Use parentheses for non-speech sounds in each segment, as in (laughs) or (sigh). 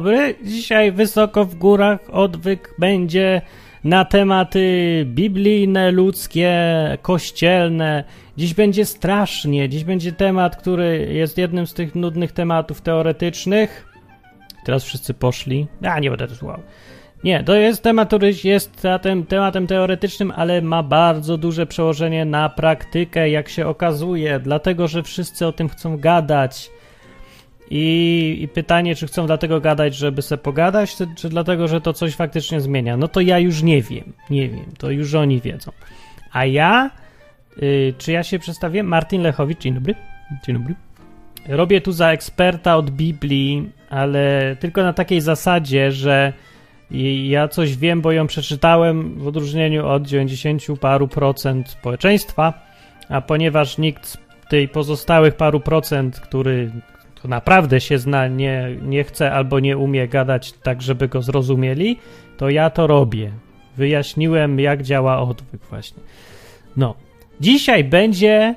Dobry. Dzisiaj wysoko w górach odwyk będzie na tematy biblijne, ludzkie, kościelne. Dziś będzie strasznie. Dziś będzie temat, który jest jednym z tych nudnych tematów teoretycznych. Teraz wszyscy poszli. Ja nie będę słuchał. Nie, to jest temat, który jest tematem, tematem teoretycznym, ale ma bardzo duże przełożenie na praktykę, jak się okazuje, dlatego że wszyscy o tym chcą gadać. I, I, pytanie, czy chcą dlatego gadać, żeby se pogadać, czy, czy, dlatego, że to coś faktycznie zmienia? No to ja już nie wiem. Nie wiem, to już oni wiedzą. A ja, y, czy ja się przedstawię? Martin Lechowicz, dzień dobry. Dzień dobry. Robię tu za eksperta od Biblii, ale tylko na takiej zasadzie, że ja coś wiem, bo ją przeczytałem w odróżnieniu od 90 paru procent społeczeństwa, a ponieważ nikt z tej pozostałych paru procent, który to naprawdę się zna, nie, nie chce albo nie umie gadać tak, żeby go zrozumieli, to ja to robię. Wyjaśniłem, jak działa odwyk właśnie. No. Dzisiaj będzie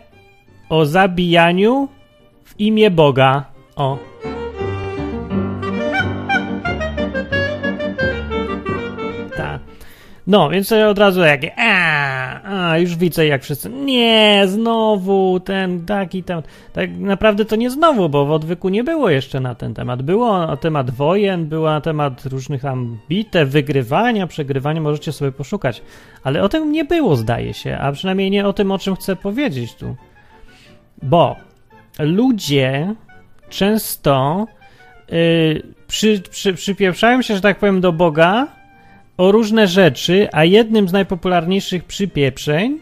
o zabijaniu w imię Boga. O. No, więc od razu takie, a, a, już widzę jak wszyscy, nie, znowu ten, taki temat. Tak naprawdę to nie znowu, bo w odwyku nie było jeszcze na ten temat. Było na temat wojen, było na temat różnych tam bitew, wygrywania, przegrywania, możecie sobie poszukać. Ale o tym nie było, zdaje się, a przynajmniej nie o tym, o czym chcę powiedzieć tu. Bo ludzie często yy, przy, przy, przypieprzają się, że tak powiem, do Boga, o różne rzeczy, a jednym z najpopularniejszych przypieprzeń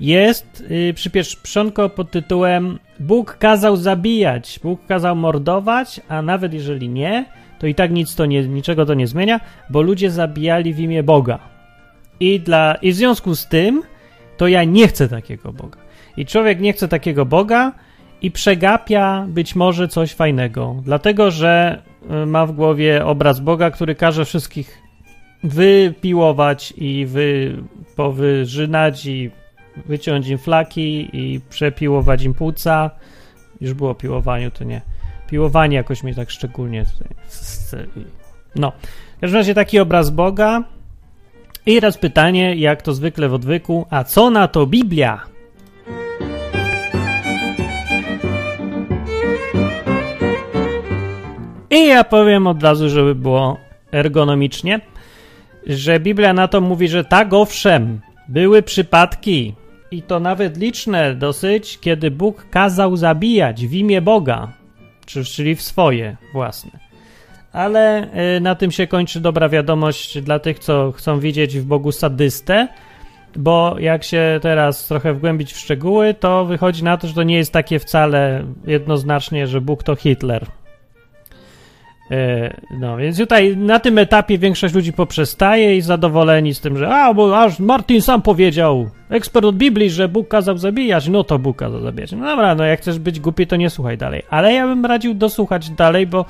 jest yy, przypieprzonko pod tytułem Bóg kazał zabijać, Bóg kazał mordować, a nawet jeżeli nie, to i tak nic to nie, niczego to nie zmienia, bo ludzie zabijali w imię Boga. I, dla, I w związku z tym, to ja nie chcę takiego Boga. I człowiek nie chce takiego Boga i przegapia być może coś fajnego, dlatego że y, ma w głowie obraz Boga, który każe wszystkich wypiłować i wy, powyżynać i wyciąć im flaki i przepiłować im płuca. Już było piłowaniu, to nie. Piłowanie jakoś mnie tak szczególnie tutaj... No. W każdym razie taki obraz Boga. I raz pytanie, jak to zwykle w odwyku, a co na to Biblia? I ja powiem od razu, żeby było ergonomicznie że Biblia na to mówi, że tak owszem, były przypadki i to nawet liczne dosyć, kiedy Bóg kazał zabijać w imię Boga, czyli w swoje własne. Ale y, na tym się kończy dobra wiadomość dla tych, co chcą widzieć w Bogu sadystę, bo jak się teraz trochę wgłębić w szczegóły, to wychodzi na to, że to nie jest takie wcale jednoznacznie, że Bóg to Hitler no, więc tutaj na tym etapie większość ludzi poprzestaje i zadowoleni z tym, że a, bo aż Martin sam powiedział, ekspert od Biblii, że Bóg kazał zabijać, no to Bóg kazał zabijać. No dobra, no jak chcesz być głupi, to nie słuchaj dalej. Ale ja bym radził dosłuchać dalej, bo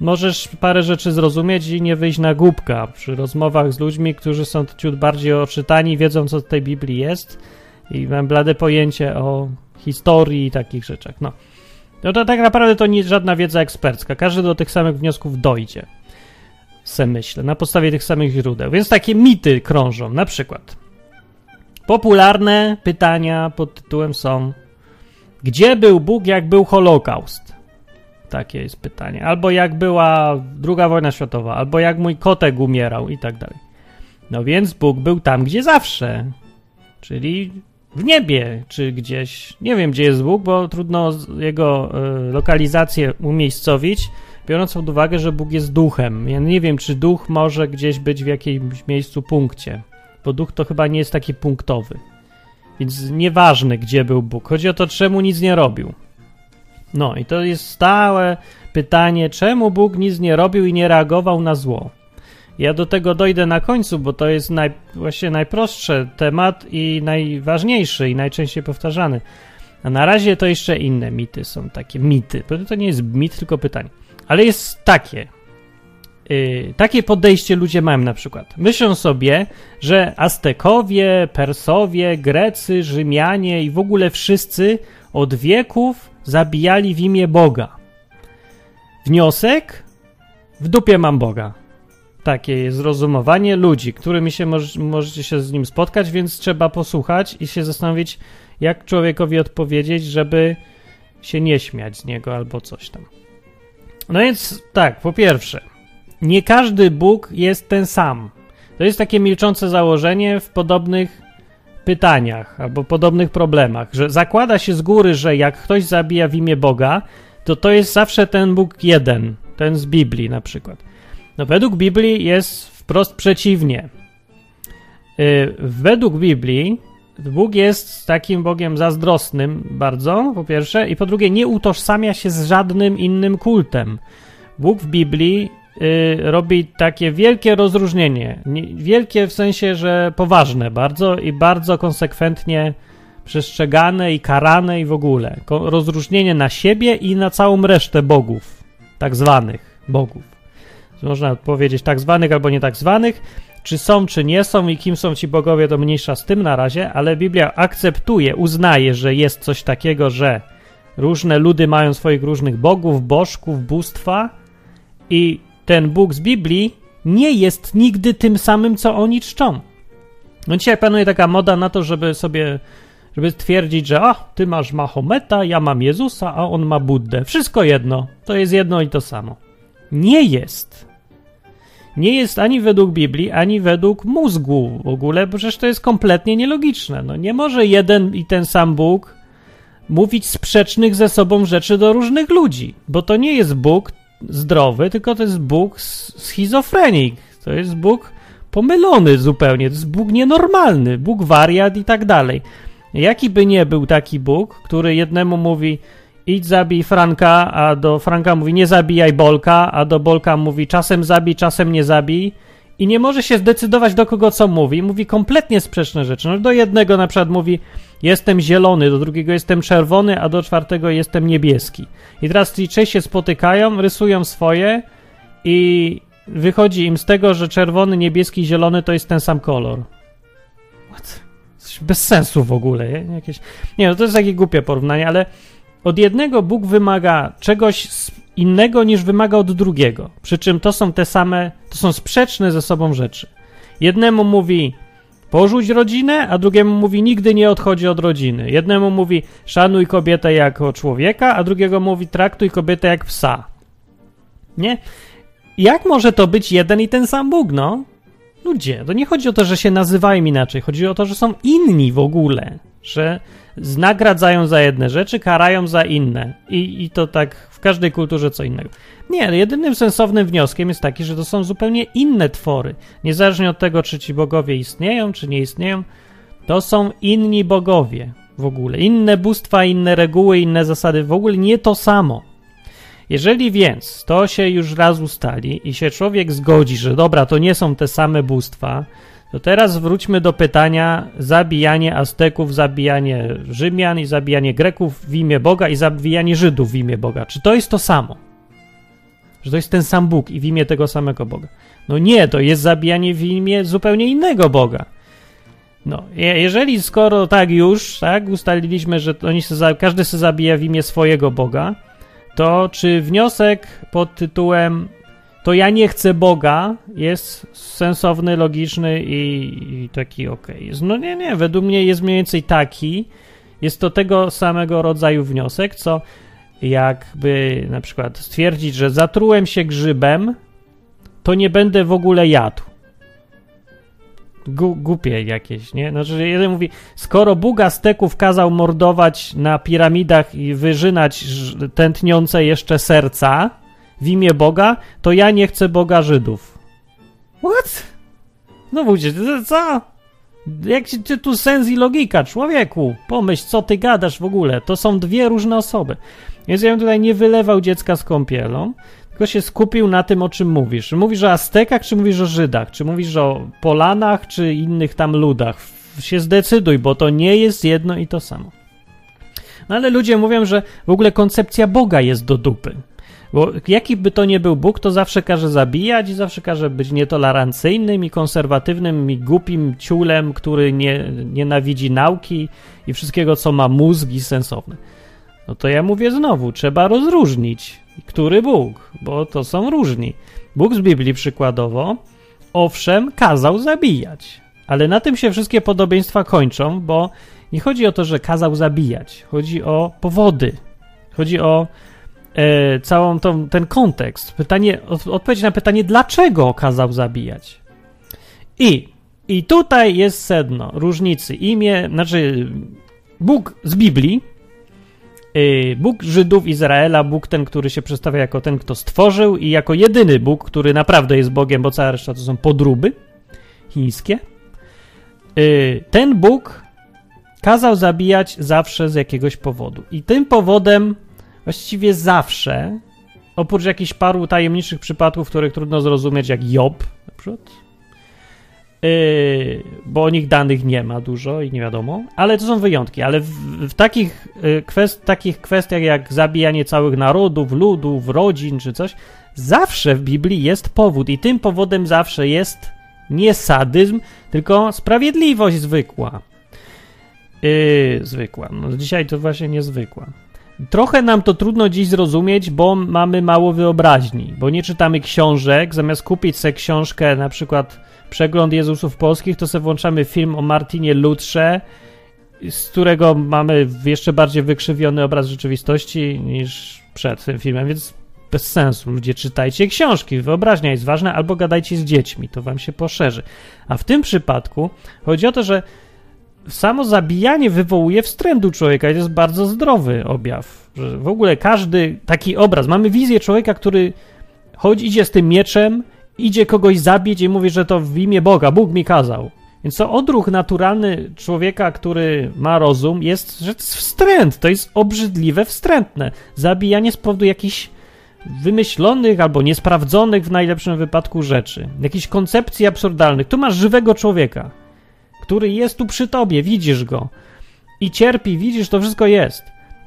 możesz parę rzeczy zrozumieć i nie wyjść na głupka przy rozmowach z ludźmi, którzy są ciut bardziej oczytani, wiedzą, co w tej Biblii jest i mam blade pojęcie o historii i takich rzeczach. No. No to tak naprawdę to nie żadna wiedza ekspercka. Każdy do tych samych wniosków dojdzie. Se myślę, na podstawie tych samych źródeł. Więc takie mity krążą. Na przykład popularne pytania pod tytułem są Gdzie był Bóg, jak był Holokaust? Takie jest pytanie. Albo jak była druga wojna światowa, albo jak mój kotek umierał i tak dalej. No więc Bóg był tam, gdzie zawsze. Czyli w niebie, czy gdzieś. Nie wiem, gdzie jest Bóg, bo trudno jego y, lokalizację umiejscowić, biorąc pod uwagę, że Bóg jest duchem. Ja nie wiem, czy duch może gdzieś być w jakimś miejscu, punkcie, bo duch to chyba nie jest taki punktowy. Więc nieważne, gdzie był Bóg. Chodzi o to, czemu nic nie robił. No i to jest stałe pytanie, czemu Bóg nic nie robił i nie reagował na zło. Ja do tego dojdę na końcu, bo to jest naj, właśnie najprostszy temat i najważniejszy i najczęściej powtarzany. A na razie to jeszcze inne mity są takie mity. To nie jest mit, tylko pytanie. Ale jest takie. Yy, takie podejście ludzie mają na przykład. Myślą sobie, że Aztekowie, Persowie, Grecy, Rzymianie i w ogóle wszyscy od wieków zabijali w imię Boga. Wniosek? w dupie mam Boga. Takie jest rozumowanie ludzi, którymi się moż, możecie się z nim spotkać, więc trzeba posłuchać i się zastanowić, jak człowiekowi odpowiedzieć, żeby się nie śmiać z niego albo coś tam. No więc tak, po pierwsze, nie każdy Bóg jest ten sam. To jest takie milczące założenie w podobnych pytaniach albo podobnych problemach, że zakłada się z góry, że jak ktoś zabija w imię Boga, to to jest zawsze ten Bóg jeden, ten z Biblii na przykład. No według Biblii jest wprost przeciwnie. Yy, według Biblii Bóg jest takim Bogiem zazdrosnym bardzo, po pierwsze, i po drugie nie utożsamia się z żadnym innym kultem. Bóg w Biblii y, robi takie wielkie rozróżnienie. Nie, wielkie w sensie, że poważne bardzo i bardzo konsekwentnie przestrzegane i karane i w ogóle. Ko rozróżnienie na siebie i na całą resztę bogów, tak zwanych bogów. Można powiedzieć tak zwanych albo nie tak zwanych. Czy są, czy nie są i kim są ci bogowie, to mniejsza z tym na razie, ale Biblia akceptuje, uznaje, że jest coś takiego, że różne ludy mają swoich różnych bogów, bożków, bóstwa i ten Bóg z Biblii nie jest nigdy tym samym, co oni czczą. No dzisiaj panuje taka moda na to, żeby sobie, żeby twierdzić, że a, ty masz Mahometa, ja mam Jezusa, a on ma Buddę. Wszystko jedno. To jest jedno i to samo. Nie jest. Nie jest ani według Biblii, ani według mózgu w ogóle, bo przecież to jest kompletnie nielogiczne. No nie może jeden i ten sam Bóg mówić sprzecznych ze sobą rzeczy do różnych ludzi, bo to nie jest Bóg, zdrowy, tylko to jest Bóg schizofrenik. To jest Bóg pomylony zupełnie. To jest Bóg nienormalny, Bóg wariat i tak dalej. Jaki by nie był taki Bóg, który jednemu mówi idź zabij Franka, a do Franka mówi nie zabijaj Bolka, a do Bolka mówi czasem zabij, czasem nie zabij i nie może się zdecydować do kogo co mówi. Mówi kompletnie sprzeczne rzeczy. No, do jednego na przykład mówi jestem zielony, do drugiego jestem czerwony, a do czwartego jestem niebieski. I teraz ci trzej się spotykają, rysują swoje i wychodzi im z tego, że czerwony, niebieski, zielony to jest ten sam kolor. What? Bez sensu w ogóle. Nie? Jakieś... nie, no to jest takie głupie porównanie, ale od jednego Bóg wymaga czegoś innego niż wymaga od drugiego. Przy czym to są te same, to są sprzeczne ze sobą rzeczy. Jednemu mówi porzuć rodzinę, a drugiemu mówi nigdy nie odchodzi od rodziny. Jednemu mówi szanuj kobietę jako człowieka, a drugiego mówi traktuj kobietę jak psa. Nie? Jak może to być jeden i ten sam Bóg, no? Ludzie, to nie chodzi o to, że się nazywają inaczej, chodzi o to, że są inni w ogóle, że nagradzają za jedne rzeczy, karają za inne. I, I to tak w każdej kulturze co innego. Nie, jedynym sensownym wnioskiem jest taki, że to są zupełnie inne twory. Niezależnie od tego, czy ci bogowie istnieją, czy nie istnieją, to są inni bogowie w ogóle. Inne bóstwa, inne reguły, inne zasady, w ogóle nie to samo. Jeżeli więc to się już raz ustali i się człowiek zgodzi, że dobra, to nie są te same bóstwa, to teraz wróćmy do pytania zabijanie Azteków, zabijanie Rzymian i zabijanie Greków w imię Boga i zabijanie Żydów w imię Boga. Czy to jest to samo? Że to jest ten sam Bóg i w imię tego samego Boga? No nie, to jest zabijanie w imię zupełnie innego Boga. No, jeżeli skoro tak już, tak, ustaliliśmy, że oni se, każdy się zabija w imię swojego Boga, to czy wniosek pod tytułem to ja nie chcę Boga jest sensowny, logiczny i, i taki okej. Okay. No nie, nie, według mnie jest mniej więcej taki. Jest to tego samego rodzaju wniosek, co jakby na przykład stwierdzić, że zatrułem się grzybem, to nie będę w ogóle jadł. Gu, głupie jakieś, nie? Znaczy, jeden mówi, skoro Bóg Azteków kazał mordować na piramidach i wyżynać tętniące jeszcze serca, w imię Boga, to ja nie chcę Boga Żydów. What? No mówicie, co? Jak ci tu sens i logika, człowieku? Pomyśl, co ty gadasz w ogóle? To są dwie różne osoby. Więc ja bym tutaj nie wylewał dziecka z kąpielą, tylko się skupił na tym, o czym mówisz. Mówisz o Aztekach, czy mówisz o Żydach? Czy mówisz o Polanach, czy innych tam ludach? Się zdecyduj, bo to nie jest jedno i to samo. No ale ludzie mówią, że w ogóle koncepcja Boga jest do dupy. Bo jaki by to nie był Bóg, to zawsze każe zabijać i zawsze każe być nietolerancyjnym i konserwatywnym i głupim ciulem, który nie, nienawidzi nauki i wszystkiego, co ma mózg i sensowny. No to ja mówię znowu, trzeba rozróżnić, który Bóg, bo to są różni. Bóg z Biblii przykładowo, owszem, kazał zabijać, ale na tym się wszystkie podobieństwa kończą, bo nie chodzi o to, że kazał zabijać, chodzi o powody, chodzi o e, całą tą, ten kontekst. Pytanie, odpowiedź na pytanie, dlaczego kazał zabijać. I, I tutaj jest sedno różnicy. Imię, znaczy Bóg z Biblii, y, Bóg Żydów, Izraela, Bóg ten, który się przedstawia jako ten, kto stworzył i jako jedyny Bóg, który naprawdę jest Bogiem, bo cała reszta to są podróby chińskie. Y, ten Bóg kazał zabijać zawsze z jakiegoś powodu. I tym powodem właściwie zawsze, oprócz jakichś paru tajemniczych przypadków, których trudno zrozumieć, jak Job na przykład, Yy, bo o nich danych nie ma dużo i nie wiadomo, ale to są wyjątki. Ale w, w takich, yy, kwest, takich kwestiach jak zabijanie całych narodów, ludów, rodzin czy coś, zawsze w Biblii jest powód i tym powodem zawsze jest nie sadyzm, tylko sprawiedliwość zwykła. Yy, zwykła. No, dzisiaj to właśnie niezwykła. Trochę nam to trudno dziś zrozumieć, bo mamy mało wyobraźni, bo nie czytamy książek. Zamiast kupić sobie książkę, na przykład przegląd Jezusów Polskich, to sobie włączamy film o Martinie Lutrze, z którego mamy jeszcze bardziej wykrzywiony obraz rzeczywistości niż przed tym filmem, więc bez sensu. Ludzie czytajcie książki, wyobraźnia jest ważna, albo gadajcie z dziećmi, to wam się poszerzy. A w tym przypadku chodzi o to, że samo zabijanie wywołuje wstręt u człowieka i to jest bardzo zdrowy objaw. Że w ogóle każdy taki obraz, mamy wizję człowieka, który chodzi, idzie z tym mieczem, idzie kogoś zabić i mówi, że to w imię Boga, Bóg mi kazał. Więc to odruch naturalny człowieka, który ma rozum, jest, że to jest wstręt, to jest obrzydliwe, wstrętne. Zabijanie z powodu jakichś wymyślonych albo niesprawdzonych w najlepszym wypadku rzeczy, jakichś koncepcji absurdalnych. Tu masz żywego człowieka, który jest tu przy tobie, widzisz go i cierpi, widzisz, to wszystko jest.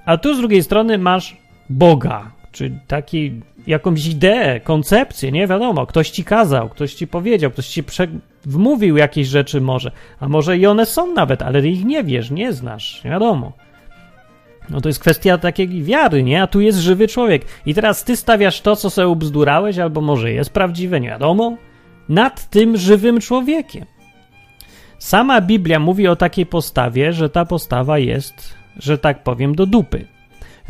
A tu z drugiej strony masz Boga, czy taki jakąś ideę, koncepcję, nie wiadomo, ktoś ci kazał, ktoś ci powiedział, ktoś ci prze... wmówił jakieś rzeczy może, a może i one są nawet, ale ich nie wiesz, nie znasz, nie wiadomo. No to jest kwestia takiej wiary, nie? A tu jest żywy człowiek. I teraz ty stawiasz to, co sobie ubzdurałeś, albo może jest prawdziwe, nie wiadomo, nad tym żywym człowiekiem. Sama Biblia mówi o takiej postawie, że ta postawa jest, że tak powiem, do dupy.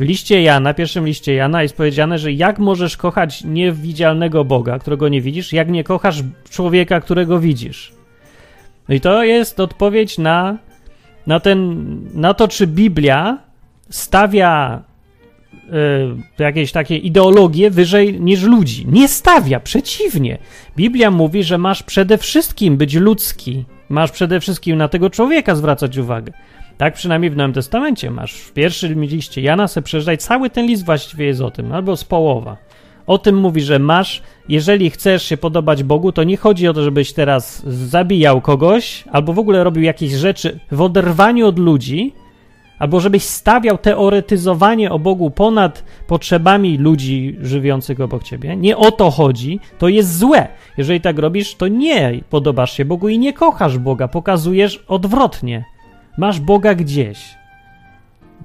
W liście Jana, pierwszym liście Jana jest powiedziane, że jak możesz kochać niewidzialnego Boga, którego nie widzisz, jak nie kochasz człowieka, którego widzisz. No i to jest odpowiedź na, na, ten, na to, czy Biblia stawia y, jakieś takie ideologie wyżej niż ludzi. Nie stawia, przeciwnie. Biblia mówi, że masz przede wszystkim być ludzki. Masz przede wszystkim na tego człowieka zwracać uwagę. Tak przynajmniej w Nowym Testamencie masz. W pierwszym liście Jana se przeczytaj, cały ten list właściwie jest o tym, albo z połowa. O tym mówi, że masz, jeżeli chcesz się podobać Bogu, to nie chodzi o to, żebyś teraz zabijał kogoś, albo w ogóle robił jakieś rzeczy w oderwaniu od ludzi, albo żebyś stawiał teoretyzowanie o Bogu ponad potrzebami ludzi żywiących obok ciebie. Nie o to chodzi, to jest złe. Jeżeli tak robisz, to nie podobasz się Bogu i nie kochasz Boga, pokazujesz odwrotnie. Masz Boga gdzieś.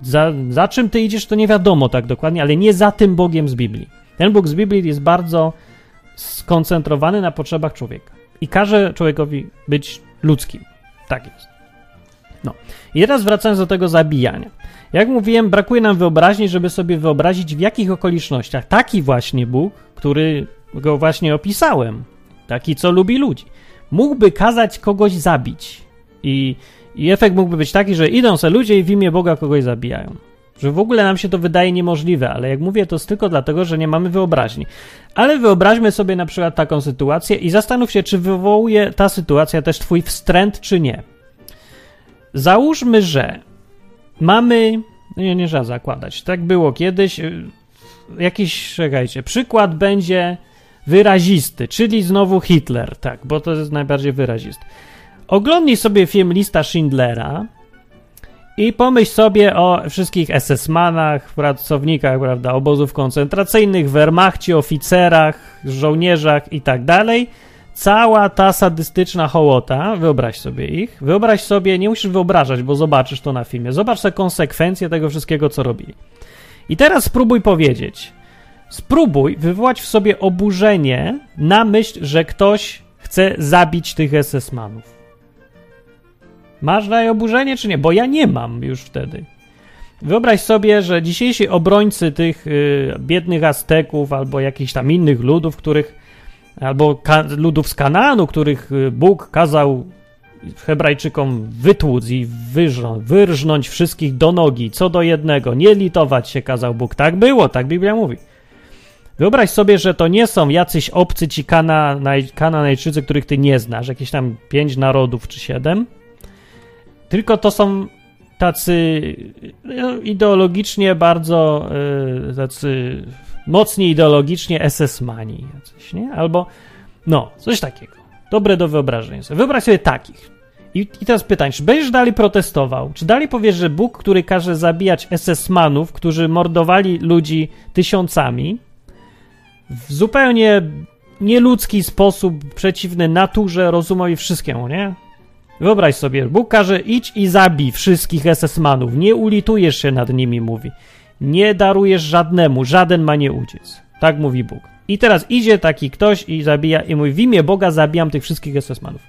Za, za czym ty idziesz, to nie wiadomo tak dokładnie, ale nie za tym Bogiem z Biblii. Ten Bóg z Biblii jest bardzo skoncentrowany na potrzebach człowieka i każe człowiekowi być ludzkim. Tak jest. No. I teraz wracając do tego zabijania. Jak mówiłem, brakuje nam wyobraźni, żeby sobie wyobrazić, w jakich okolicznościach taki właśnie Bóg, który go właśnie opisałem, taki co lubi ludzi, mógłby kazać kogoś zabić. I i efekt mógłby być taki, że idą se ludzie i w imię Boga kogoś zabijają. Że w ogóle nam się to wydaje niemożliwe, ale jak mówię, to jest tylko dlatego, że nie mamy wyobraźni. Ale wyobraźmy sobie na przykład taką sytuację i zastanów się, czy wywołuje ta sytuacja też twój wstręt, czy nie. Załóżmy, że mamy. No nie, nie trzeba zakładać. Tak było kiedyś. Y, jakiś, czekajcie, przykład będzie wyrazisty, czyli znowu Hitler, tak, bo to jest najbardziej wyrazisty. Oglądnij sobie film Lista Schindlera i pomyśl sobie o wszystkich SS-manach, pracownikach prawda, obozów koncentracyjnych, Wehrmachcie, oficerach, żołnierzach i tak dalej. Cała ta sadystyczna hołota, wyobraź sobie ich, wyobraź sobie, nie musisz wyobrażać, bo zobaczysz to na filmie, zobacz te konsekwencje tego wszystkiego, co robili. I teraz spróbuj powiedzieć. Spróbuj wywołać w sobie oburzenie na myśl, że ktoś chce zabić tych SS-manów. Masz daj oburzenie, czy nie? Bo ja nie mam już wtedy. Wyobraź sobie, że dzisiejsi obrońcy tych y, biednych Azteków albo jakichś tam innych ludów, których albo ludów z Kanaanu, których y, Bóg kazał Hebrajczykom wytłuc i wyrżnąć, wyrżnąć wszystkich do nogi, co do jednego, nie litować się kazał Bóg. Tak było, tak Biblia mówi. Wyobraź sobie, że to nie są jacyś obcy ci kana, Kananejczycy, których ty nie znasz, jakieś tam pięć narodów czy siedem, tylko to są tacy no, ideologicznie bardzo yy, tacy mocni ideologicznie SS-mani jacyś, nie? Albo no, coś takiego. Dobre do wyobrażenia sobie. Wyobraź sobie takich. I, I teraz pytań, czy będziesz dalej protestował? Czy dalej powiesz, że Bóg, który każe zabijać SS-manów, którzy mordowali ludzi tysiącami, w zupełnie nieludzki sposób, przeciwny naturze, rozumowi, wszystkiemu, nie? Wyobraź sobie, Bóg każe idź i zabij wszystkich SS-manów, nie ulitujesz się nad nimi, mówi. Nie darujesz żadnemu, żaden ma nie uciec. Tak mówi Bóg. I teraz idzie taki ktoś i zabija i mówi, w imię Boga zabijam tych wszystkich SS-manów.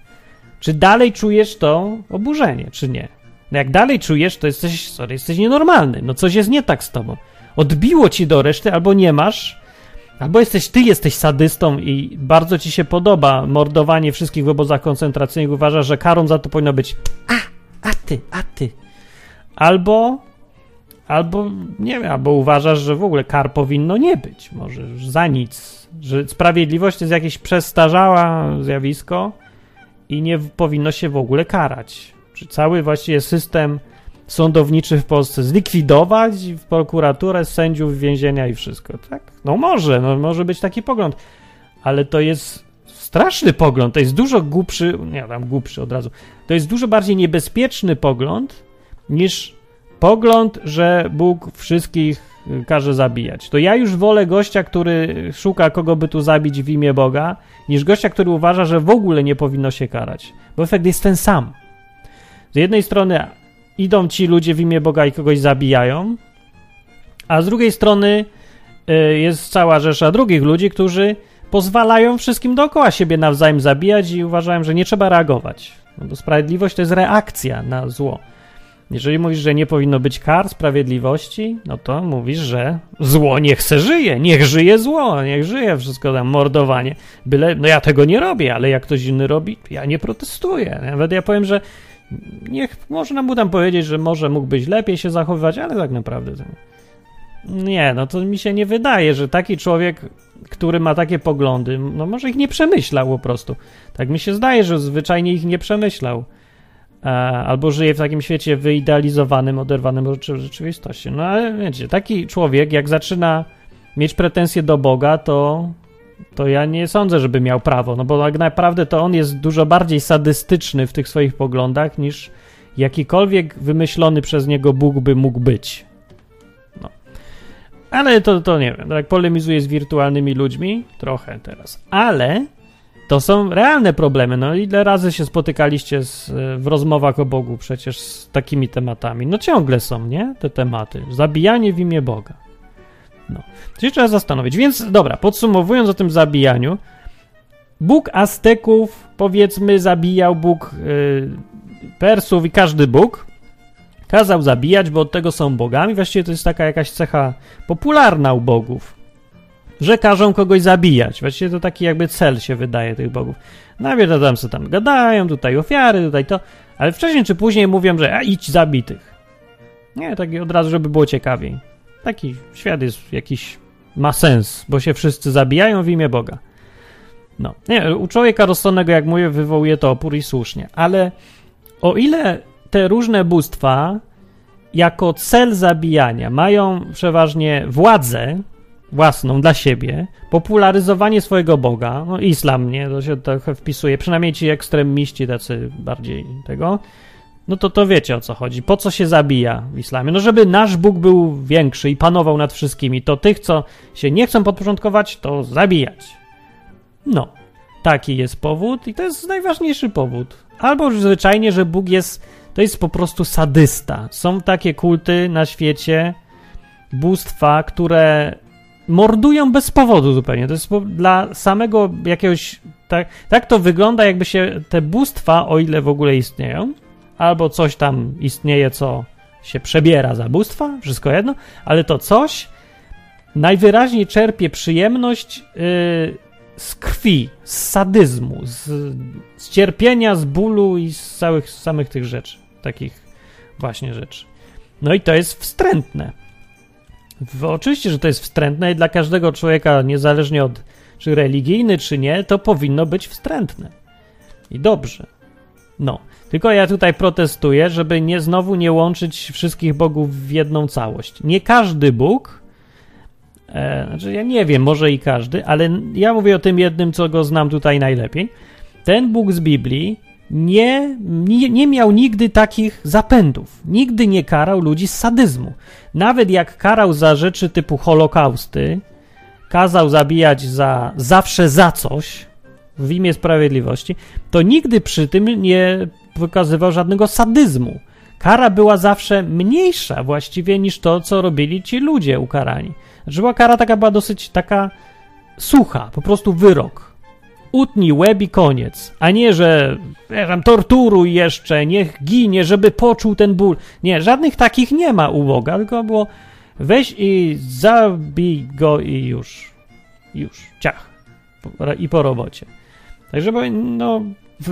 Czy dalej czujesz to oburzenie, czy nie? No jak dalej czujesz, to jesteś, sorry, jesteś nienormalny. No coś jest nie tak z tobą. Odbiło ci do reszty, albo nie masz, albo jesteś, ty jesteś sadystą i bardzo ci się podoba mordowanie wszystkich w obozach koncentracyjnych. Uważasz, że karą za to powinno być a, a ty, a ty. Albo Albo nie wiem, albo uważasz, że w ogóle kar powinno nie być, może za nic, że sprawiedliwość jest jakieś przestarzała zjawisko i nie powinno się w ogóle karać. Czy cały właściwie system sądowniczy w Polsce zlikwidować, w prokuraturę, sędziów, więzienia i wszystko, tak? No może, no może być taki pogląd, ale to jest straszny pogląd, to jest dużo głupszy, nie tam głupszy od razu, to jest dużo bardziej niebezpieczny pogląd niż pogląd, że Bóg wszystkich y, każe zabijać. To ja już wolę gościa, który szuka kogo by tu zabić w imię Boga, niż gościa, który uważa, że w ogóle nie powinno się karać. Bo efekt jest ten sam. Z jednej strony idą ci ludzie w imię Boga i kogoś zabijają, a z drugiej strony y, jest cała rzesza drugich ludzi, którzy pozwalają wszystkim dookoła siebie nawzajem zabijać i uważają, że nie trzeba reagować. No bo sprawiedliwość to jest reakcja na zło. Jeżeli mówisz, że nie powinno być kar sprawiedliwości, no to mówisz, że zło niech se żyje, niech żyje zło, niech żyje wszystko tam, mordowanie. Byle, no ja tego nie robię, ale jak ktoś inny robi, ja nie protestuję. Nawet ja powiem, że niech można mu tam powiedzieć, że może mógłbyś lepiej się zachowywać, ale tak naprawdę to nie, no to mi się nie wydaje, że taki człowiek, który ma takie poglądy, no może ich nie przemyślał po prostu. Tak mi się zdaje, że zwyczajnie ich nie przemyślał. E, albo żyje w takim świecie wyidealizowanym, oderwanym od rzeczywistości. No ale wiecie, taki człowiek, jak zaczyna mieć pretensje do Boga, to, to ja nie sądzę, żeby miał prawo, no bo tak naprawdę to on jest dużo bardziej sadystyczny w tych swoich poglądach niż jakikolwiek wymyślony przez niego Bóg by mógł być. No. Ale to, to nie wiem, tak polemizuje z wirtualnymi ludźmi, trochę teraz. Ale to są realne problemy. No ile razy się spotykaliście z, w rozmowach o Bogu przecież z takimi tematami? No ciągle są, nie? Te tematy. Zabijanie w imię Boga. No. To się trzeba zastanowić. Więc dobra, podsumowując o tym zabijaniu, Bóg Azteków, powiedzmy, zabijał Bóg yy, Persów i każdy Bóg kazał zabijać, bo od tego są bogami. Właściwie to jest taka jakaś cecha popularna u bogów że każą kogoś zabijać. Właściwie to taki jakby cel się wydaje tych bogów. Najpierw no, tam co tam gadają, tutaj ofiary, tutaj to, ale wcześniej czy później mówią, że a idź zabitych. Nie, taki od razu, żeby było ciekawiej. Taki świat jest jakiś, ma sens, bo się wszyscy zabijają w imię Boga. No, nie, u człowieka rozsądnego, jak mówię, wywołuje to opór i słusznie, ale o ile te różne bóstwa jako cel zabijania mają przeważnie władzę, własną dla siebie, popularyzowanie swojego Boga, no islam, nie, to się trochę wpisuje, przynajmniej ci ekstremiści tacy bardziej tego, no to to wiecie o co chodzi. Po co się zabija w islamie? No żeby nasz Bóg był większy i panował nad wszystkimi, to tych, co się nie chcą podporządkować, to zabijać. No, taki jest powód i to jest najważniejszy powód. Albo już zwyczajnie, że Bóg jest, to jest po prostu sadysta. Są takie kulty na świecie, bóstwa, które mordują bez powodu zupełnie. To jest dla samego jakiegoś. Tak, tak to wygląda, jakby się te bóstwa, o ile w ogóle istnieją, albo coś tam istnieje, co się przebiera za bóstwa, wszystko jedno, ale to coś najwyraźniej czerpie przyjemność yy, z krwi, z sadyzmu, z, z, cierpienia, z bólu i z całych samych tych rzeczy, takich właśnie rzeczy. No i to jest wstrętne. Oczywiście, że to jest wstrętne i dla każdego człowieka, niezależnie od czy religijny, czy nie, to powinno być wstrętne. I dobrze. No. Tylko ja tutaj protestuję, żeby nie znowu nie łączyć wszystkich bogów w jedną całość. Nie każdy Bóg, e, znaczy ja nie wiem, może i każdy, ale ja mówię o tym jednym, co go znam tutaj najlepiej. Ten Bóg z Biblii nie, nie, nie miał nigdy takich zapędów. Nigdy nie karał ludzi z sadyzmu. Nawet jak karał za rzeczy typu Holokausty, kazał zabijać za zawsze za coś w imię sprawiedliwości, to nigdy przy tym nie wykazywał żadnego sadyzmu. Kara była zawsze mniejsza właściwie niż to, co robili ci ludzie ukarani. Znaczy była kara taka była dosyć taka sucha, po prostu wyrok. Utnij łeb i koniec, a nie, że tam torturuj jeszcze, niech ginie, żeby poczuł ten ból. Nie, żadnych takich nie ma u Boga, tylko było weź i zabij go i już. Już, ciach. I po robocie. Także, no,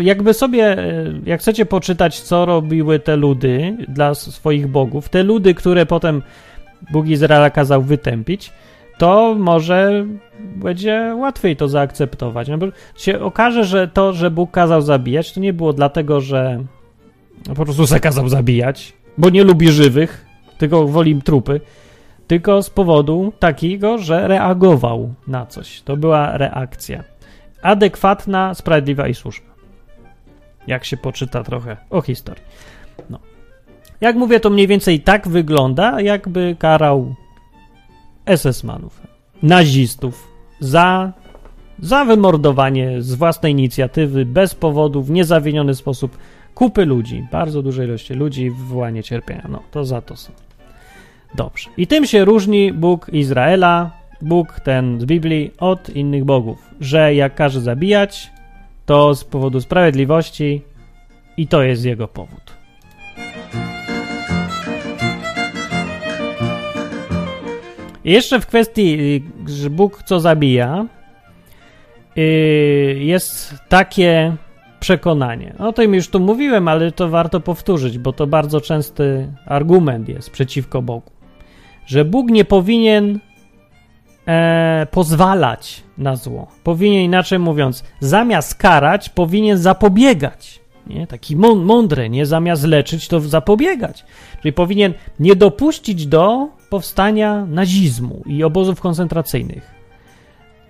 jakby sobie, e, jak chcecie poczytać, co robiły te ludy dla swoich bogów, te ludy, które potem Bóg Izraela kazał wytępić, to może będzie łatwiej to zaakceptować. No bo się okaże, że to, że Bóg kazał zabijać, to nie było dlatego, że po prostu zakazał zabijać, bo nie lubi żywych, tylko woli trupy, tylko z powodu takiego, że reagował na coś. To była reakcja. Adekwatna, sprawiedliwa i słuszna jak się poczyta trochę o historii. No. Jak mówię, to mniej więcej tak wygląda, jakby karał SS-manów, nazistów za, za wymordowanie z własnej inicjatywy, bez powodu, w niezawiniony sposób kupy ludzi, bardzo dużej ilości ludzi, wywołanie cierpienia. No, to za to są. Dobrze. I tym się różni Bóg Izraela, Bóg ten z Biblii, od innych bogów, że jak każe zabijać, to z powodu sprawiedliwości i to jest jego powód. Jeszcze w kwestii, y, że Bóg co zabija, y, jest takie przekonanie. O tym już tu mówiłem, ale to warto powtórzyć, bo to bardzo częsty argument jest przeciwko Bogu. Że Bóg nie powinien e, pozwalać na zło. Powinien, inaczej mówiąc, zamiast karać, powinien zapobiegać. Nie? Taki mądry, nie zamiast leczyć, to zapobiegać. Czyli powinien nie dopuścić do powstania nazizmu i obozów koncentracyjnych.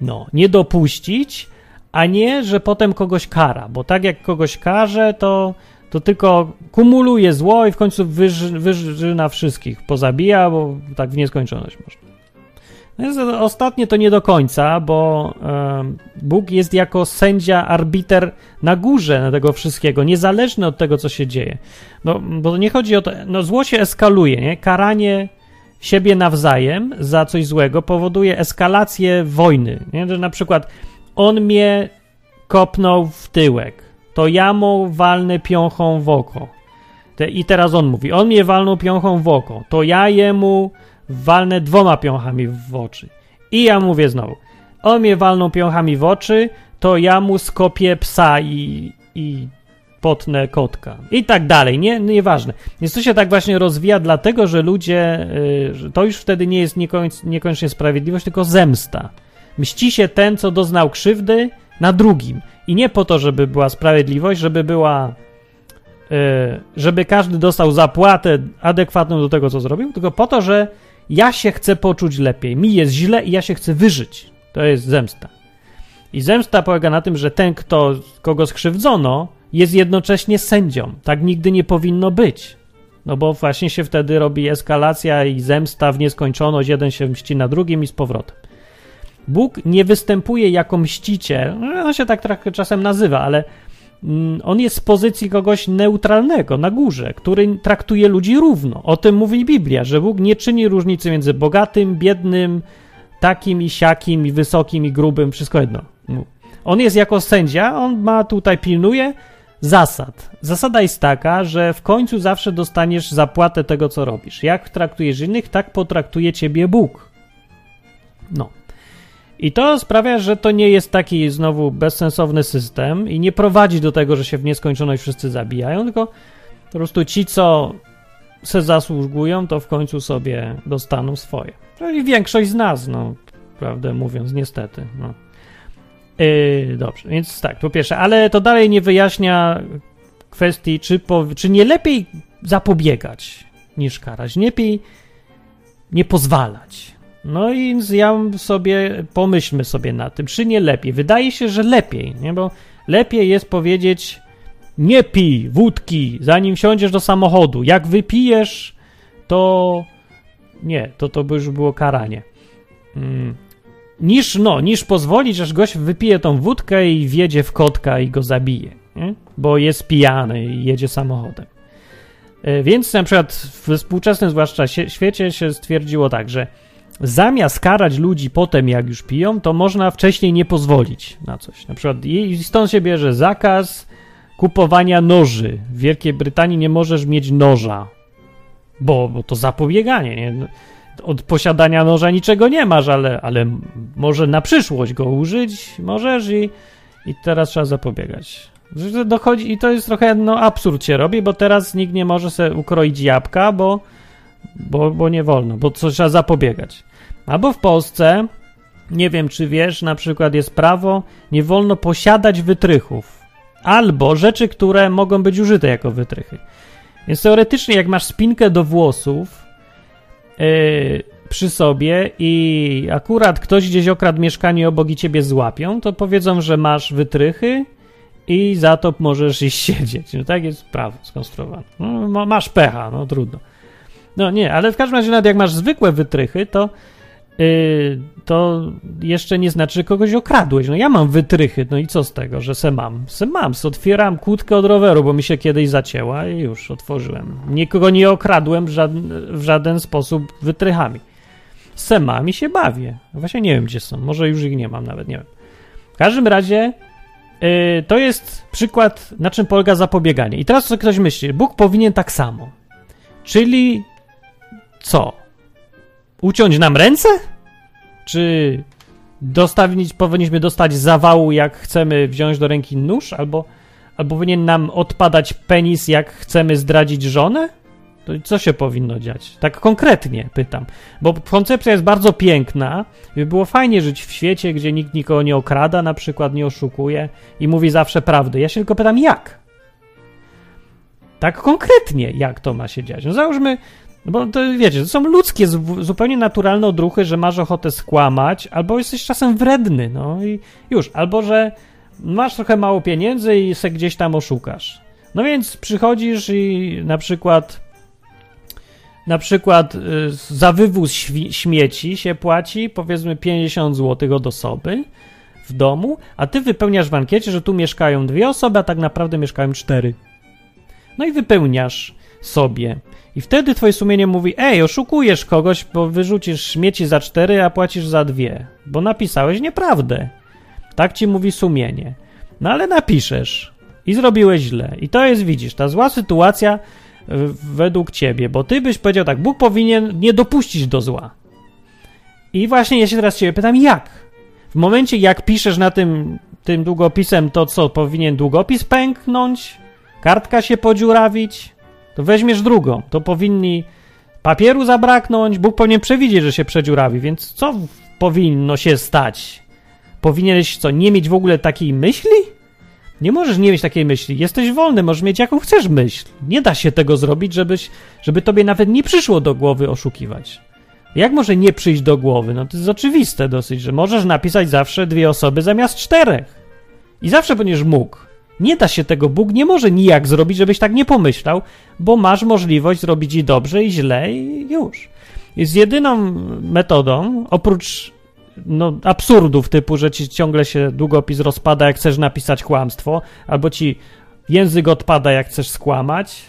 No, nie dopuścić, a nie, że potem kogoś kara, bo tak jak kogoś karze, to, to tylko kumuluje zło i w końcu wyży, wyżyna wszystkich, pozabija, bo tak w nieskończoność można. No ostatnie to nie do końca, bo Bóg jest jako sędzia, arbiter na górze tego wszystkiego, niezależny od tego, co się dzieje. No, bo nie chodzi o to, no zło się eskaluje, nie? Karanie siebie nawzajem za coś złego powoduje eskalację wojny, nie? Że na przykład on mnie kopnął w tyłek, to ja mu walnę piąchą w oko. I teraz on mówi, on mnie walnął piąchą w oko, to ja jemu walnę dwoma piąchami w oczy. I ja mówię znowu, on mnie walną piąchami w oczy, to ja mu skopię psa i, i potnę kotka. I tak dalej, nie, nieważne. Więc to się tak właśnie rozwija, dlatego że ludzie, yy, to już wtedy nie jest niekońc, niekoniecznie sprawiedliwość, tylko zemsta. Mści się ten, co doznał krzywdy, na drugim. I nie po to, żeby była sprawiedliwość, żeby była yy, żeby każdy dostał zapłatę adekwatną do tego, co zrobił, tylko po to, że ja się chcę poczuć lepiej, mi jest źle i ja się chcę wyżyć. To jest zemsta. I zemsta polega na tym, że ten, kto, kogo skrzywdzono, jest jednocześnie sędzią. Tak nigdy nie powinno być. No bo właśnie się wtedy robi eskalacja i zemsta w nieskończoność, jeden się mści na drugim i z powrotem. Bóg nie występuje jako mściciel, no, on się tak trochę czasem nazywa, ale mm, on jest z pozycji kogoś neutralnego na górze, który traktuje ludzi równo. O tym mówi Biblia, że Bóg nie czyni różnicy między bogatym, biednym, takim i siakim, i wysokim, i grubym, wszystko jedno. On jest jako sędzia, on ma tutaj, pilnuje zasad. Zasada jest taka, że w końcu zawsze dostaniesz zapłatę tego, co robisz. Jak traktujesz innych, tak potraktuje ciebie Bóg. No. I to sprawia, że to nie jest taki znowu bezsensowny system i nie prowadzi do tego, że się w nieskończoność wszyscy zabijają, tylko po prostu ci, co se zasługują, to w końcu sobie dostaną swoje. Czyli większość z nas, no, prawdę mówiąc, niestety. No. Yy, dobrze, więc tak, po pierwsze, ale to dalej nie wyjaśnia kwestii, czy, po, czy nie lepiej zapobiegać niż karać, lepiej nie pozwalać. No i ja sobie, pomyślmy sobie na tym, czy nie lepiej. Wydaje się, że lepiej, nie? bo lepiej jest powiedzieć nie pij wódki, zanim wsiądziesz do samochodu. Jak wypijesz, to nie, to to by już było karanie. Mm. Niż, no, niż pozwolić, aż gość wypije tą wódkę i wjedzie w kotka i go zabije, nie? bo jest pijany i jedzie samochodem. E, więc na przykład w współczesnym zwłaszcza świecie się stwierdziło tak, że zamiast karać ludzi potem, jak już piją, to można wcześniej nie pozwolić na coś. Na przykład i stąd się bierze zakaz kupowania noży. W Wielkiej Brytanii nie możesz mieć noża, bo, bo to zapobieganie. Nie? Od posiadania noża niczego nie masz, ale, ale może na przyszłość go użyć możesz i, i teraz trzeba zapobiegać. Dochodzi, I to jest trochę no, absurd się robi, bo teraz nikt nie może sobie ukroić jabłka, bo, bo, bo nie wolno, bo co trzeba zapobiegać. Albo w Polsce, nie wiem czy wiesz, na przykład jest prawo, nie wolno posiadać wytrychów. Albo rzeczy, które mogą być użyte jako wytrychy. Więc teoretycznie, jak masz spinkę do włosów yy, przy sobie i akurat ktoś gdzieś okradł mieszkanie obok i ciebie złapią, to powiedzą, że masz wytrychy i za to możesz iść (laughs) siedzieć. No tak jest prawo skonstruowane. No, masz pecha, no trudno. No nie, ale w każdym razie nawet jak masz zwykłe wytrychy, to to jeszcze nie znaczy, że kogoś okradłeś. No ja mam wytrychy, no i co z tego, że se mam? Se mam, se otwieram kłódkę od roweru, bo mi się kiedyś zacięła i już otworzyłem. Nikogo nie okradłem w żaden, w żaden sposób wytrychami. Se mam i się bawię. Właśnie nie wiem, gdzie są. Może już ich nie mam nawet, nie wiem. W każdym razie yy, to jest przykład, na czym polega zapobieganie. I teraz co ktoś myśli, Bóg powinien tak samo. Czyli co? Uciąć nam ręce? Czy dostawić, powinniśmy dostać zawału, jak chcemy wziąć do ręki nóż? Albo, albo powinien nam odpadać penis, jak chcemy zdradzić żonę? To co się powinno dziać? Tak konkretnie pytam. Bo koncepcja jest bardzo piękna. By było fajnie żyć w świecie, gdzie nikt nikogo nie okrada, na przykład nie oszukuje i mówi zawsze prawdę. Ja się tylko pytam, jak? Tak konkretnie, jak to ma się dziać? No załóżmy, bo to wiecie, to są ludzkie, zupełnie naturalne odruchy, że masz ochotę skłamać, albo jesteś czasem wredny, no i już, albo że masz trochę mało pieniędzy i se gdzieś tam oszukasz. No więc przychodzisz i na przykład na przykład y, za wywóz śmieci się płaci powiedzmy 50 zł od osoby w domu, a ty wypełniasz w ankiecie, że tu mieszkają dwie osoby, a tak naprawdę mieszkają cztery. No i wypełniasz sobie. I wtedy twoje sumienie mówi: Ej, oszukujesz kogoś, bo wyrzucisz śmieci za cztery, a płacisz za dwie, bo napisałeś nieprawdę. Tak ci mówi sumienie. No ale napiszesz i zrobiłeś źle. I to jest, widzisz, ta zła sytuacja według ciebie, bo ty byś powiedział tak: Bóg powinien nie dopuścić do zła. I właśnie ja się teraz ciebie pytam, jak? W momencie, jak piszesz na tym, tym długopisem to, co powinien długopis pęknąć, kartka się podziurawić, to weźmiesz drugą. To powinni papieru zabraknąć, Bóg powinien przewidzieć, że się przedziurawi, więc co powinno się stać? Powinieneś co, nie mieć w ogóle takiej myśli? Nie możesz nie mieć takiej myśli. Jesteś wolny, możesz mieć jaką chcesz myśl. Nie da się tego zrobić, żebyś, żeby tobie nawet nie przyszło do głowy oszukiwać. Jak może nie przyjść do głowy? No to jest oczywiste dosyć, że możesz napisać zawsze dwie osoby zamiast czterech. I zawsze będziesz mógł. Nie da się tego, Bóg nie może nijak zrobić, żebyś tak nie pomyślał, bo masz możliwość zrobić i dobrze, i źle, i już. Jest jedyną metodą, oprócz no, absurdów typu, że ci ciągle się długopis rozpada, jak chcesz napisać kłamstwo, albo ci język odpada, jak chcesz skłamać,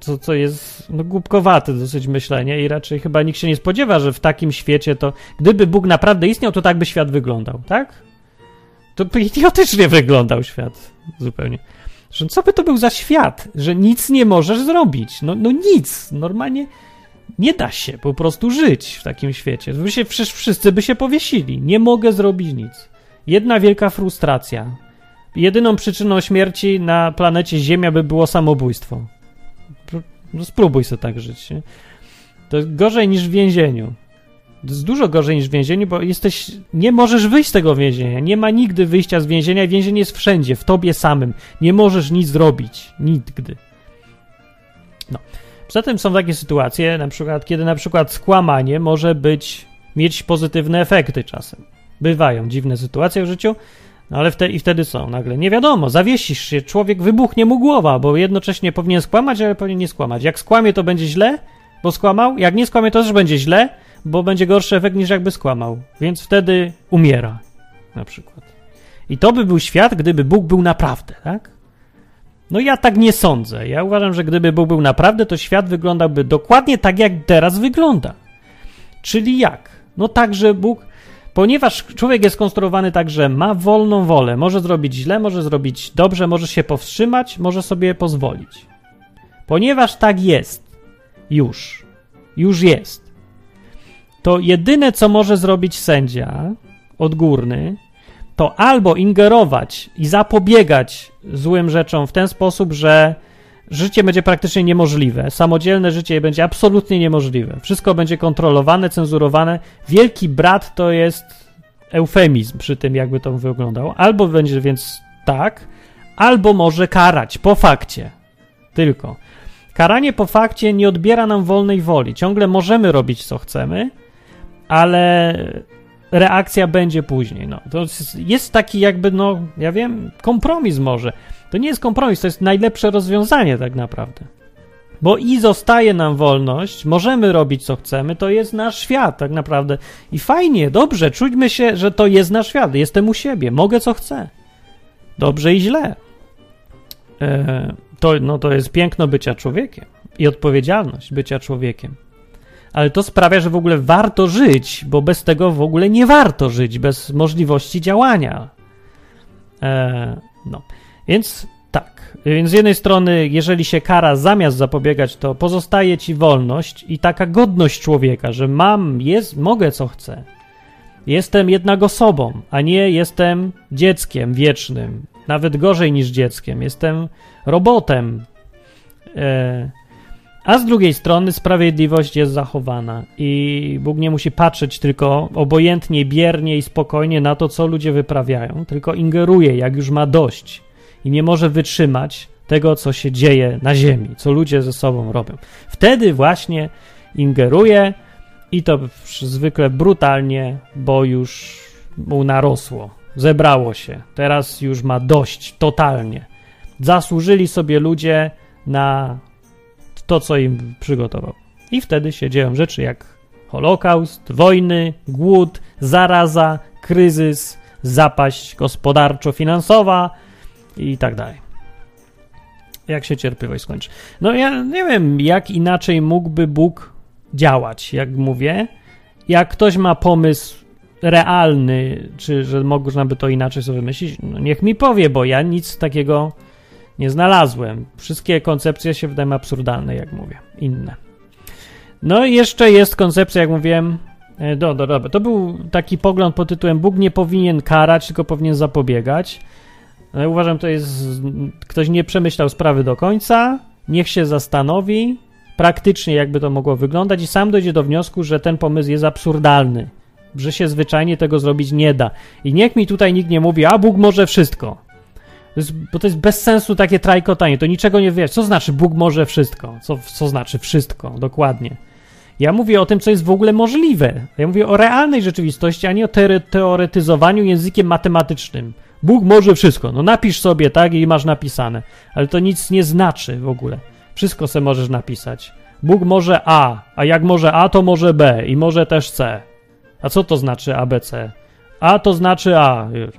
co, co jest no, głupkowate dosyć myślenie i raczej chyba nikt się nie spodziewa, że w takim świecie to, gdyby Bóg naprawdę istniał, to tak by świat wyglądał, tak? To by idiotycznie wyglądał świat zupełnie. Że co by to był za świat, że nic nie możesz zrobić? No, no nic, normalnie nie da się po prostu żyć w takim świecie. By się, wszyscy by się powiesili. Nie mogę zrobić nic. Jedna wielka frustracja. Jedyną przyczyną śmierci na planecie Ziemia by było samobójstwo. No spróbuj sobie tak żyć. Nie? To gorzej niż w więzieniu. Jest dużo gorzej niż w więzieniu, bo jesteś. Nie możesz wyjść z tego więzienia. Nie ma nigdy wyjścia z więzienia. Więzienie jest wszędzie, w tobie samym. Nie możesz nic zrobić. Nigdy. No. Poza tym są takie sytuacje, na przykład, kiedy na przykład skłamanie może być, mieć pozytywne efekty czasem. Bywają dziwne sytuacje w życiu, no ale wtedy, i wtedy są nagle. Nie wiadomo, zawiesisz się, człowiek wybuchnie mu głowa, bo jednocześnie powinien skłamać, ale powinien nie skłamać. Jak skłamie, to będzie źle, bo skłamał. Jak nie skłamie, to też będzie źle, bo będzie gorszy efekt niż jakby skłamał. Więc wtedy umiera, na przykład. I to by był świat, gdyby Bóg był naprawdę, tak? No ja tak nie sądzę. Ja uważam, że gdyby Bóg był naprawdę, to świat wyglądałby dokładnie tak, jak teraz wygląda. Czyli jak? No tak, że Bóg, ponieważ człowiek jest konstruowany tak, że ma wolną wolę, może zrobić źle, może zrobić dobrze, może się powstrzymać, może sobie pozwolić. Ponieważ tak jest, już, już jest, to jedyne, co może zrobić sędzia odgórny, to albo ingerować i zapobiegać złym rzeczom w ten sposób, że życie będzie praktycznie niemożliwe. Samodzielne życie będzie absolutnie niemożliwe. Wszystko będzie kontrolowane, cenzurowane. Wielki brat to jest eufemizm przy tym, jakby to wyglądało. Albo będzie więc tak, albo może karać po fakcie. Tylko. Karanie po fakcie nie odbiera nam wolnej woli. Ciągle możemy robić co chcemy, ale reakcja będzie później. No. To jest taki jakby, no, ja wiem, kompromis może. To nie jest kompromis, to jest najlepsze rozwiązanie tak naprawdę. Bo i zostaje nam wolność, możemy robić co chcemy, to jest nasz świat tak naprawdę. I fajnie, dobrze, czujmy się, że to jest nasz świat, jestem u siebie, mogę co chcę. Dobrze i źle. E, to, no, to jest piękno bycia człowiekiem i odpowiedzialność bycia człowiekiem ale to sprawia, że w ogóle warto żyć, bo bez tego w ogóle nie warto żyć, bez możliwości działania. E, no, więc tak. Więc z jednej strony, jeżeli się kara zamiast zapobiegać, to pozostaje ci wolność i taka godność człowieka, że mam, jest, mogę co chcę. Jestem jednak osobą, a nie jestem dzieckiem wiecznym. Nawet gorzej niż dzieckiem. Jestem robotem. E, a z drugiej strony sprawiedliwość jest zachowana i Bóg nie musi patrzeć tylko obojętnie, biernie i spokojnie na to, co ludzie wyprawiają, tylko ingeruje, jak już ma dość i nie może wytrzymać tego, co się dzieje na ziemi, co ludzie ze sobą robią. Wtedy właśnie ingeruje i to zwykle brutalnie, bo już mu narosło, zebrało się. Teraz już ma dość totalnie. Zasłużyli sobie ludzie na to, co im przygotował. I wtedy się dzieją rzeczy jak Holokaust, wojny, głód, zaraza, kryzys, zapaść gospodarczo-finansowa i tak dalej. Jak się cierpliwość skończy? No ja nie wiem, jak inaczej mógłby Bóg działać, jak mówię. Jak ktoś ma pomysł realny, czy że można by to inaczej sobie wymyślić, no niech mi powie, bo ja nic takiego nie znalazłem. Wszystkie koncepcje się wydają absurdalne, jak mówię, inne. No i jeszcze jest koncepcja, jak mówiłem, e, do, do, do, to był taki pogląd pod tytułem Bóg nie powinien karać, tylko powinien zapobiegać. No uważam, to jest, ktoś nie przemyślał sprawy do końca, niech się zastanowi praktycznie, jakby to mogło wyglądać i sam dojdzie do wniosku, że ten pomysł jest absurdalny, że się zwyczajnie tego zrobić nie da. I niech mi tutaj nikt nie mówi, a Bóg może wszystko. Jest, bo to jest bez sensu takie trajkotanie, to niczego nie wiesz. Co znaczy Bóg może wszystko? Co, co znaczy wszystko? Dokładnie. Ja mówię o tym, co jest w ogóle możliwe. Ja mówię o realnej rzeczywistości, a nie o teoretyzowaniu językiem matematycznym. Bóg może wszystko. No napisz sobie tak i masz napisane. Ale to nic nie znaczy w ogóle. Wszystko se możesz napisać. Bóg może A, a jak może A, to może B i może też C. A co to znaczy ABC? A to znaczy A. Już.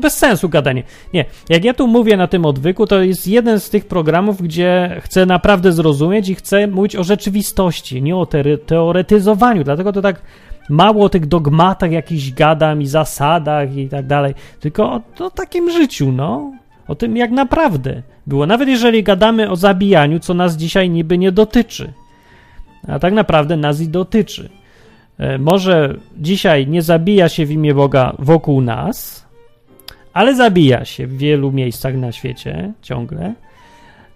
Bez sensu gadanie. Nie, jak ja tu mówię na tym odwyku, to jest jeden z tych programów, gdzie chcę naprawdę zrozumieć i chcę mówić o rzeczywistości, nie o teoretyzowaniu. Dlatego to tak mało o tych dogmatach jakichś gadam i zasadach i tak dalej, tylko o, o takim życiu, no. O tym, jak naprawdę było. Nawet jeżeli gadamy o zabijaniu, co nas dzisiaj niby nie dotyczy. A tak naprawdę nas i dotyczy. E, może dzisiaj nie zabija się w imię Boga wokół nas, ale zabija się w wielu miejscach na świecie ciągle.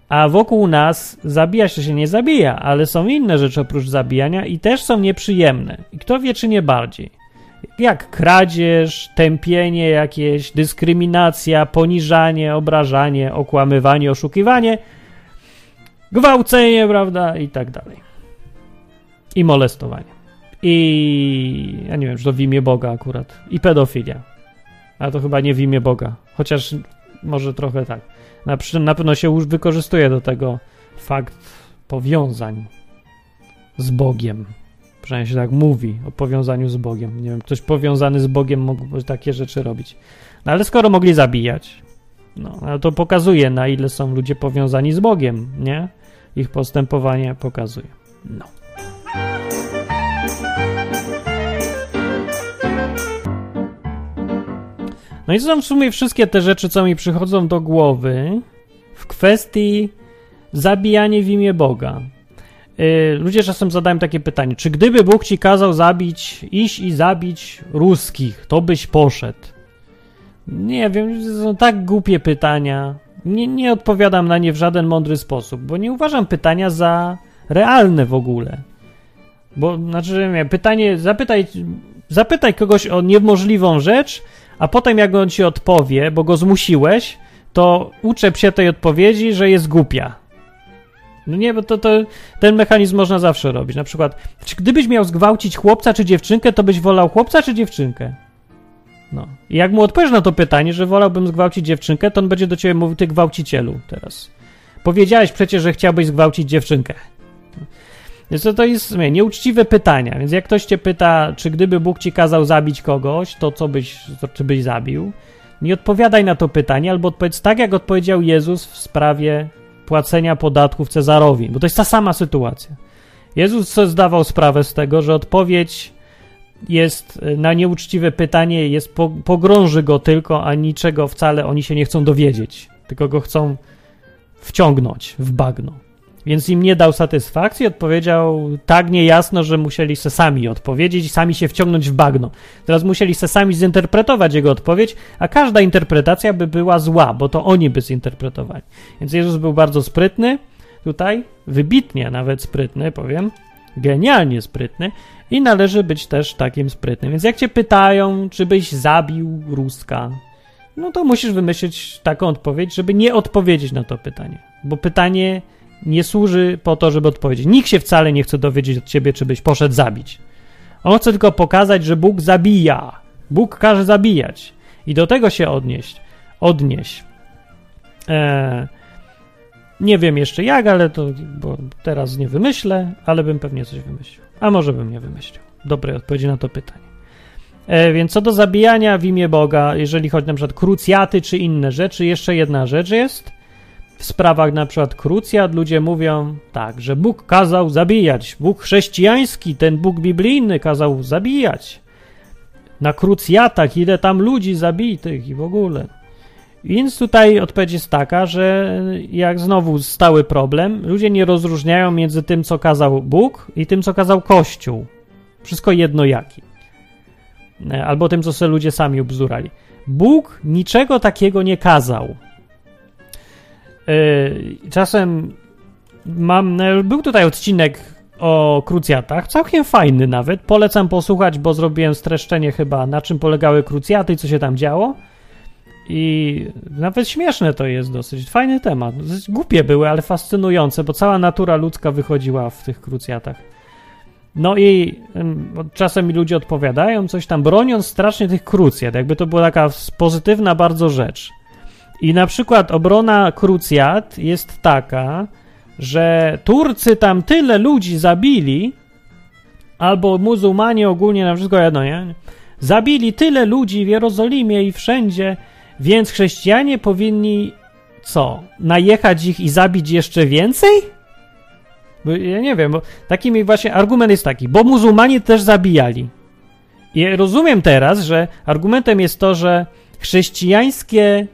A wokół nas zabija się, się nie zabija, ale są inne rzeczy oprócz zabijania i też są nieprzyjemne. I kto wie, czy nie bardziej. Jak kradzież, tępienie jakieś, dyskryminacja, poniżanie, obrażanie, okłamywanie, oszukiwanie, gwałcenie, prawda, i tak dalej. I molestowanie. I ja nie wiem, czy to w imię Boga akurat. I pedofilia. A to chyba nie w imię Boga. Chociaż może trochę tak. Na, na pewno się już wykorzystuje do tego fakt powiązań z Bogiem. Przynajmniej się tak mówi o powiązaniu z Bogiem. Nie wiem, ktoś powiązany z Bogiem mógłby takie rzeczy robić. No ale skoro mogli zabijać, no, ale to pokazuje, na ile są ludzie powiązani z Bogiem, nie? Ich postępowanie pokazuje. No. No i są w sumie wszystkie te rzeczy, co mi przychodzą do głowy w kwestii zabijania w imię Boga. Yy, ludzie czasem zadają takie pytanie, czy gdyby Bóg ci kazał zabić, iść i zabić ruskich, to byś poszedł? Nie wiem, to są tak głupie pytania. Nie, nie odpowiadam na nie w żaden mądry sposób, bo nie uważam pytania za realne w ogóle. Bo, znaczy, nie, pytanie, zapytaj, zapytaj kogoś o niemożliwą rzecz, a potem jak on ci odpowie, bo go zmusiłeś, to uczep się tej odpowiedzi, że jest głupia. No nie, bo to, to ten mechanizm można zawsze robić. Na przykład, czy gdybyś miał zgwałcić chłopca czy dziewczynkę, to byś wolał chłopca czy dziewczynkę? No. I jak mu odpowiesz na to pytanie, że wolałbym zgwałcić dziewczynkę, to on będzie do ciebie mówił, ty gwałcicielu teraz. Powiedziałeś przecież, że chciałbyś zgwałcić dziewczynkę. Więc to, to jest nie, nieuczciwe pytania. Więc jak ktoś cię pyta, czy gdyby Bóg ci kazał zabić kogoś, to co byś, to, czy byś zabił? Nie odpowiadaj na to pytanie, albo odpowiedz tak, jak odpowiedział Jezus w sprawie płacenia podatków Cezarowi, bo to jest ta sama sytuacja. Jezus zdawał sprawę z tego, że odpowiedź jest e, na nieuczciwe pytanie, jest pogrąży go tylko, a niczego wcale oni się nie chcą dowiedzieć, tylko go chcą wciągnąć w bagno. Więc im nie dał satysfakcji, odpowiedział tak niejasno, że musieli se sami odpowiedzieć i sami się wciągnąć w bagno. Teraz musieli se sami zinterpretować jego odpowiedź, a każda interpretacja by była zła, bo to oni by zinterpretowali. Więc Jezus był bardzo sprytny, tutaj wybitnie nawet sprytny, powiem, genialnie sprytny i należy być też takim sprytnym. Więc jak cię pytają, czy byś zabił Ruska, no to musisz wymyślić taką odpowiedź, żeby nie odpowiedzieć na to pytanie, bo pytanie nie służy po to, żeby odpowiedzieć. Nikt się wcale nie chce dowiedzieć od ciebie, czy byś poszedł zabić. On chce tylko pokazać, że Bóg zabija. Bóg każe zabijać. I do tego się odnieść. Odnieść. Eee, nie wiem jeszcze jak, ale to, bo teraz nie wymyślę, ale bym pewnie coś wymyślił. A może bym nie wymyślił. Dobrej odpowiedzi na to pytanie. E, więc co do zabijania w imię Boga, jeżeli chodzi na przykład krucjaty czy inne rzeczy, jeszcze jedna rzecz jest – w sprawach na przykład krucjat ludzie mówią tak, że Bóg kazał zabijać. Bóg chrześcijański, ten Bóg biblijny kazał zabijać. Na krucjatach ile tam ludzi zabitych i w ogóle. Więc tutaj odpowiedź jest taka, że jak znowu stały problem, ludzie nie rozróżniają między tym, co kazał Bóg i tym, co kazał Kościół. Wszystko jedno jaki. Albo tym, co sobie ludzie sami obzurali. Bóg niczego takiego nie kazał. E, czasem mam. No, był tutaj odcinek o krucjatach, całkiem fajny nawet. Polecam posłuchać, bo zrobiłem streszczenie chyba na czym polegały krucjaty i co się tam działo. I nawet śmieszne to jest dosyć. Fajny temat. Głupie były, ale fascynujące, bo cała natura ludzka wychodziła w tych krucjatach. No i czasem mi ludzie odpowiadają coś tam, broniąc strasznie tych krucjat, jakby to była taka pozytywna bardzo rzecz. I na przykład obrona krucjat jest taka, że Turcy tam tyle ludzi zabili, albo muzułmanie ogólnie na wszystko jedno, nie? Zabili tyle ludzi w Jerozolimie i wszędzie, więc chrześcijanie powinni co? Najechać ich i zabić jeszcze więcej? Bo ja nie wiem, bo taki mi właśnie argument jest taki, bo muzułmanie też zabijali. I rozumiem teraz, że argumentem jest to, że chrześcijańskie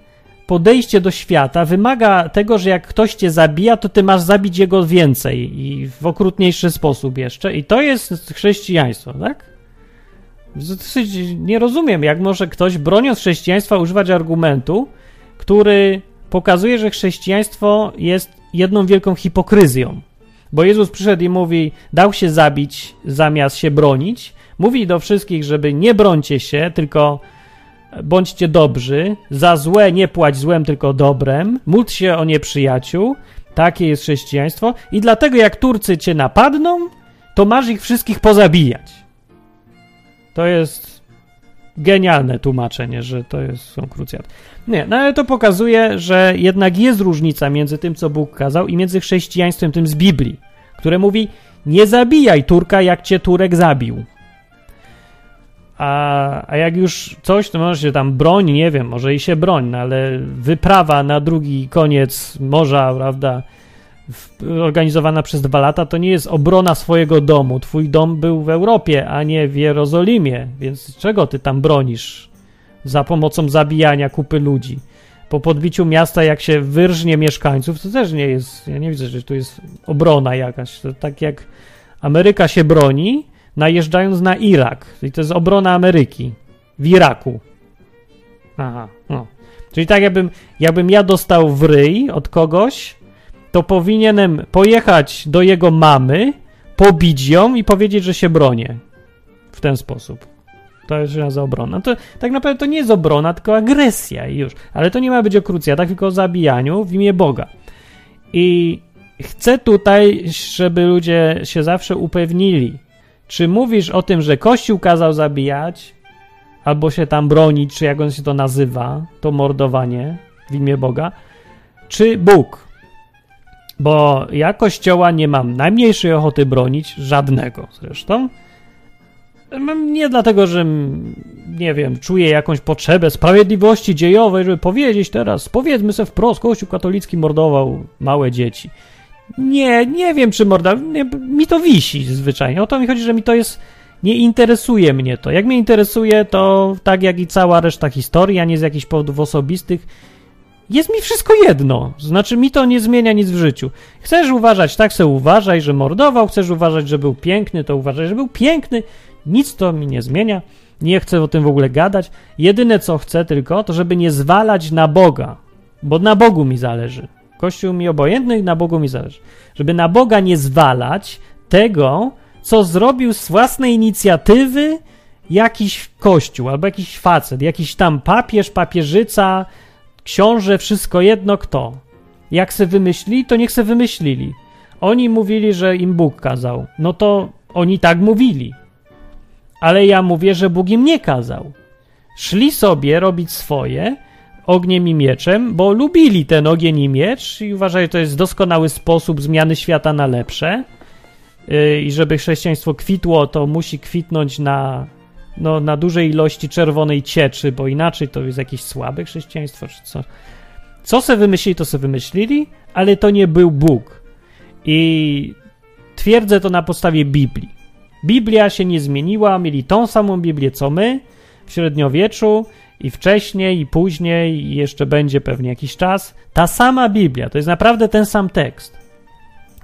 podejście do świata wymaga tego, że jak ktoś cię zabija, to ty masz zabić jego więcej i w okrutniejszy sposób jeszcze. I to jest chrześcijaństwo, tak? Nie rozumiem, jak może ktoś broniąc chrześcijaństwa używać argumentu, który pokazuje, że chrześcijaństwo jest jedną wielką hipokryzją. Bo Jezus przyszedł i mówi, dał się zabić zamiast się bronić. Mówi do wszystkich, żeby nie brońcie się, tylko bądźcie dobrzy. Za złe nie płać złem, tylko dobrem. Módl się o nieprzyjaciół. Takie jest chrześcijaństwo. I dlatego jak Turcy cię napadną, to masz ich wszystkich pozabijać. To jest genialne tłumaczenie, że to jest, są krucjaty. Nie, no ale to pokazuje, że jednak jest różnica między tym, co Bóg kazał, i między chrześcijaństwem tym z Biblii, które mówi: Nie zabijaj Turka, jak cię Turek zabił. A, a jak już coś, to może się tam broń, nie wiem, może i się broń, no ale wyprawa na drugi koniec morza, prawda, organizowana przez dwa lata, to nie jest obrona swojego domu. Twój dom był w Europie, a nie w Jerozolimie, więc czego ty tam bronisz? za pomocą zabijania kupy ludzi. Po podbiciu miasta, jak się wyrżnie mieszkańców, to też nie jest, ja nie widzę, że tu jest obrona jakaś. To tak jak Ameryka się broni, najeżdżając na Irak. I to jest obrona Ameryki w Iraku. Aha, no. Czyli tak jakbym, jakbym ja dostał w ryj od kogoś, to powinienem pojechać do jego mamy, pobić ją i powiedzieć, że się bronię. W ten sposób. To się nazywa obrona. To, tak naprawdę to nie jest obrona, tylko agresja i już. Ale to nie ma być o krucjatach, tylko o zabijaniu w imię Boga. I chcę tutaj, żeby ludzie się zawsze upewnili, czy mówisz o tym, że Kościół kazał zabijać, albo się tam bronić, czy jak on się to nazywa, to mordowanie w imię Boga, czy Bóg. Bo ja Kościoła nie mam najmniejszej ochoty bronić, żadnego zresztą. Nie dlatego, że nie wiem, czuję jakąś potrzebę sprawiedliwości dziejowej, żeby powiedzieć teraz, powiedzmy sobie wprost, Kościół katolicki mordował małe dzieci. Nie, nie wiem, czy mordował. Mi to wisi zwyczajnie. O to mi chodzi, że mi to jest. Nie interesuje mnie to. Jak mnie interesuje, to tak jak i cała reszta historii, a nie z jakichś powodów osobistych, jest mi wszystko jedno. Znaczy, mi to nie zmienia nic w życiu. Chcesz uważać, tak se uważaj, że mordował, chcesz uważać, że był piękny, to uważaj, że był piękny. Nic to mi nie zmienia. Nie chcę o tym w ogóle gadać. Jedyne co chcę tylko, to żeby nie zwalać na Boga, bo na Bogu mi zależy. Kościół mi obojętny, na Bogu mi zależy. Żeby na Boga nie zwalać tego, co zrobił z własnej inicjatywy jakiś kościół albo jakiś facet, jakiś tam papież, papieżyca, książę, wszystko jedno kto. Jak se wymyślili, to niech se wymyślili. Oni mówili, że im Bóg kazał. No to oni tak mówili. Ale ja mówię, że Bóg im nie kazał. Szli sobie robić swoje ogniem i mieczem, bo lubili ten ogień i miecz i uważali, że to jest doskonały sposób zmiany świata na lepsze. Yy, I żeby chrześcijaństwo kwitło, to musi kwitnąć na, no, na dużej ilości czerwonej cieczy, bo inaczej to jest jakieś słabe chrześcijaństwo, czy co. Co se wymyślili, to se wymyślili, ale to nie był Bóg. I twierdzę to na podstawie Biblii. Biblia się nie zmieniła, mieli tą samą Biblię co my w średniowieczu i wcześniej, i później, i jeszcze będzie pewnie jakiś czas. Ta sama Biblia, to jest naprawdę ten sam tekst.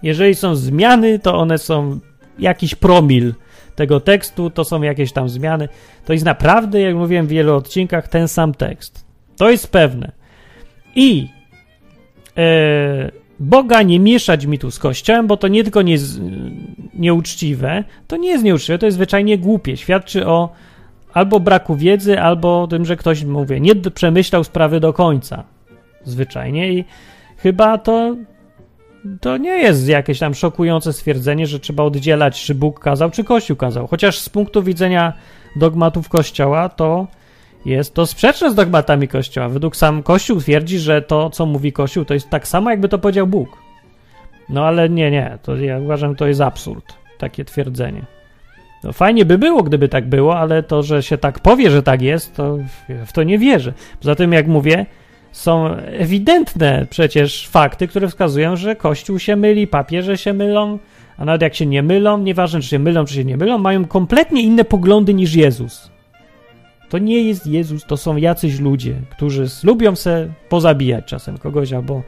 Jeżeli są zmiany, to one są jakiś promil tego tekstu, to są jakieś tam zmiany. To jest naprawdę, jak mówiłem w wielu odcinkach, ten sam tekst. To jest pewne. I e, Boga nie mieszać mi tu z Kościołem, bo to nie tylko nie nieuczciwe, to nie jest nieuczciwe, to jest zwyczajnie głupie. Świadczy o albo braku wiedzy, albo tym, że ktoś, mówię, nie przemyślał sprawy do końca. Zwyczajnie i chyba to, to nie jest jakieś tam szokujące stwierdzenie, że trzeba oddzielać, czy Bóg kazał, czy Kościół kazał. Chociaż z punktu widzenia dogmatów Kościoła to jest to sprzeczne z dogmatami Kościoła. Według sam Kościół twierdzi, że to, co mówi Kościół, to jest tak samo, jakby to powiedział Bóg. No ale nie, nie, to ja uważam, to jest absurd, takie twierdzenie. No, fajnie by było, gdyby tak było, ale to, że się tak powie, że tak jest, to w to nie wierzę. Poza tym, jak mówię, są ewidentne przecież fakty, które wskazują, że Kościół się myli, papieże się mylą, a nawet jak się nie mylą, nieważne czy się mylą, czy się nie mylą, mają kompletnie inne poglądy niż Jezus. To nie jest Jezus, to są jacyś ludzie, którzy lubią se pozabijać czasem kogoś albo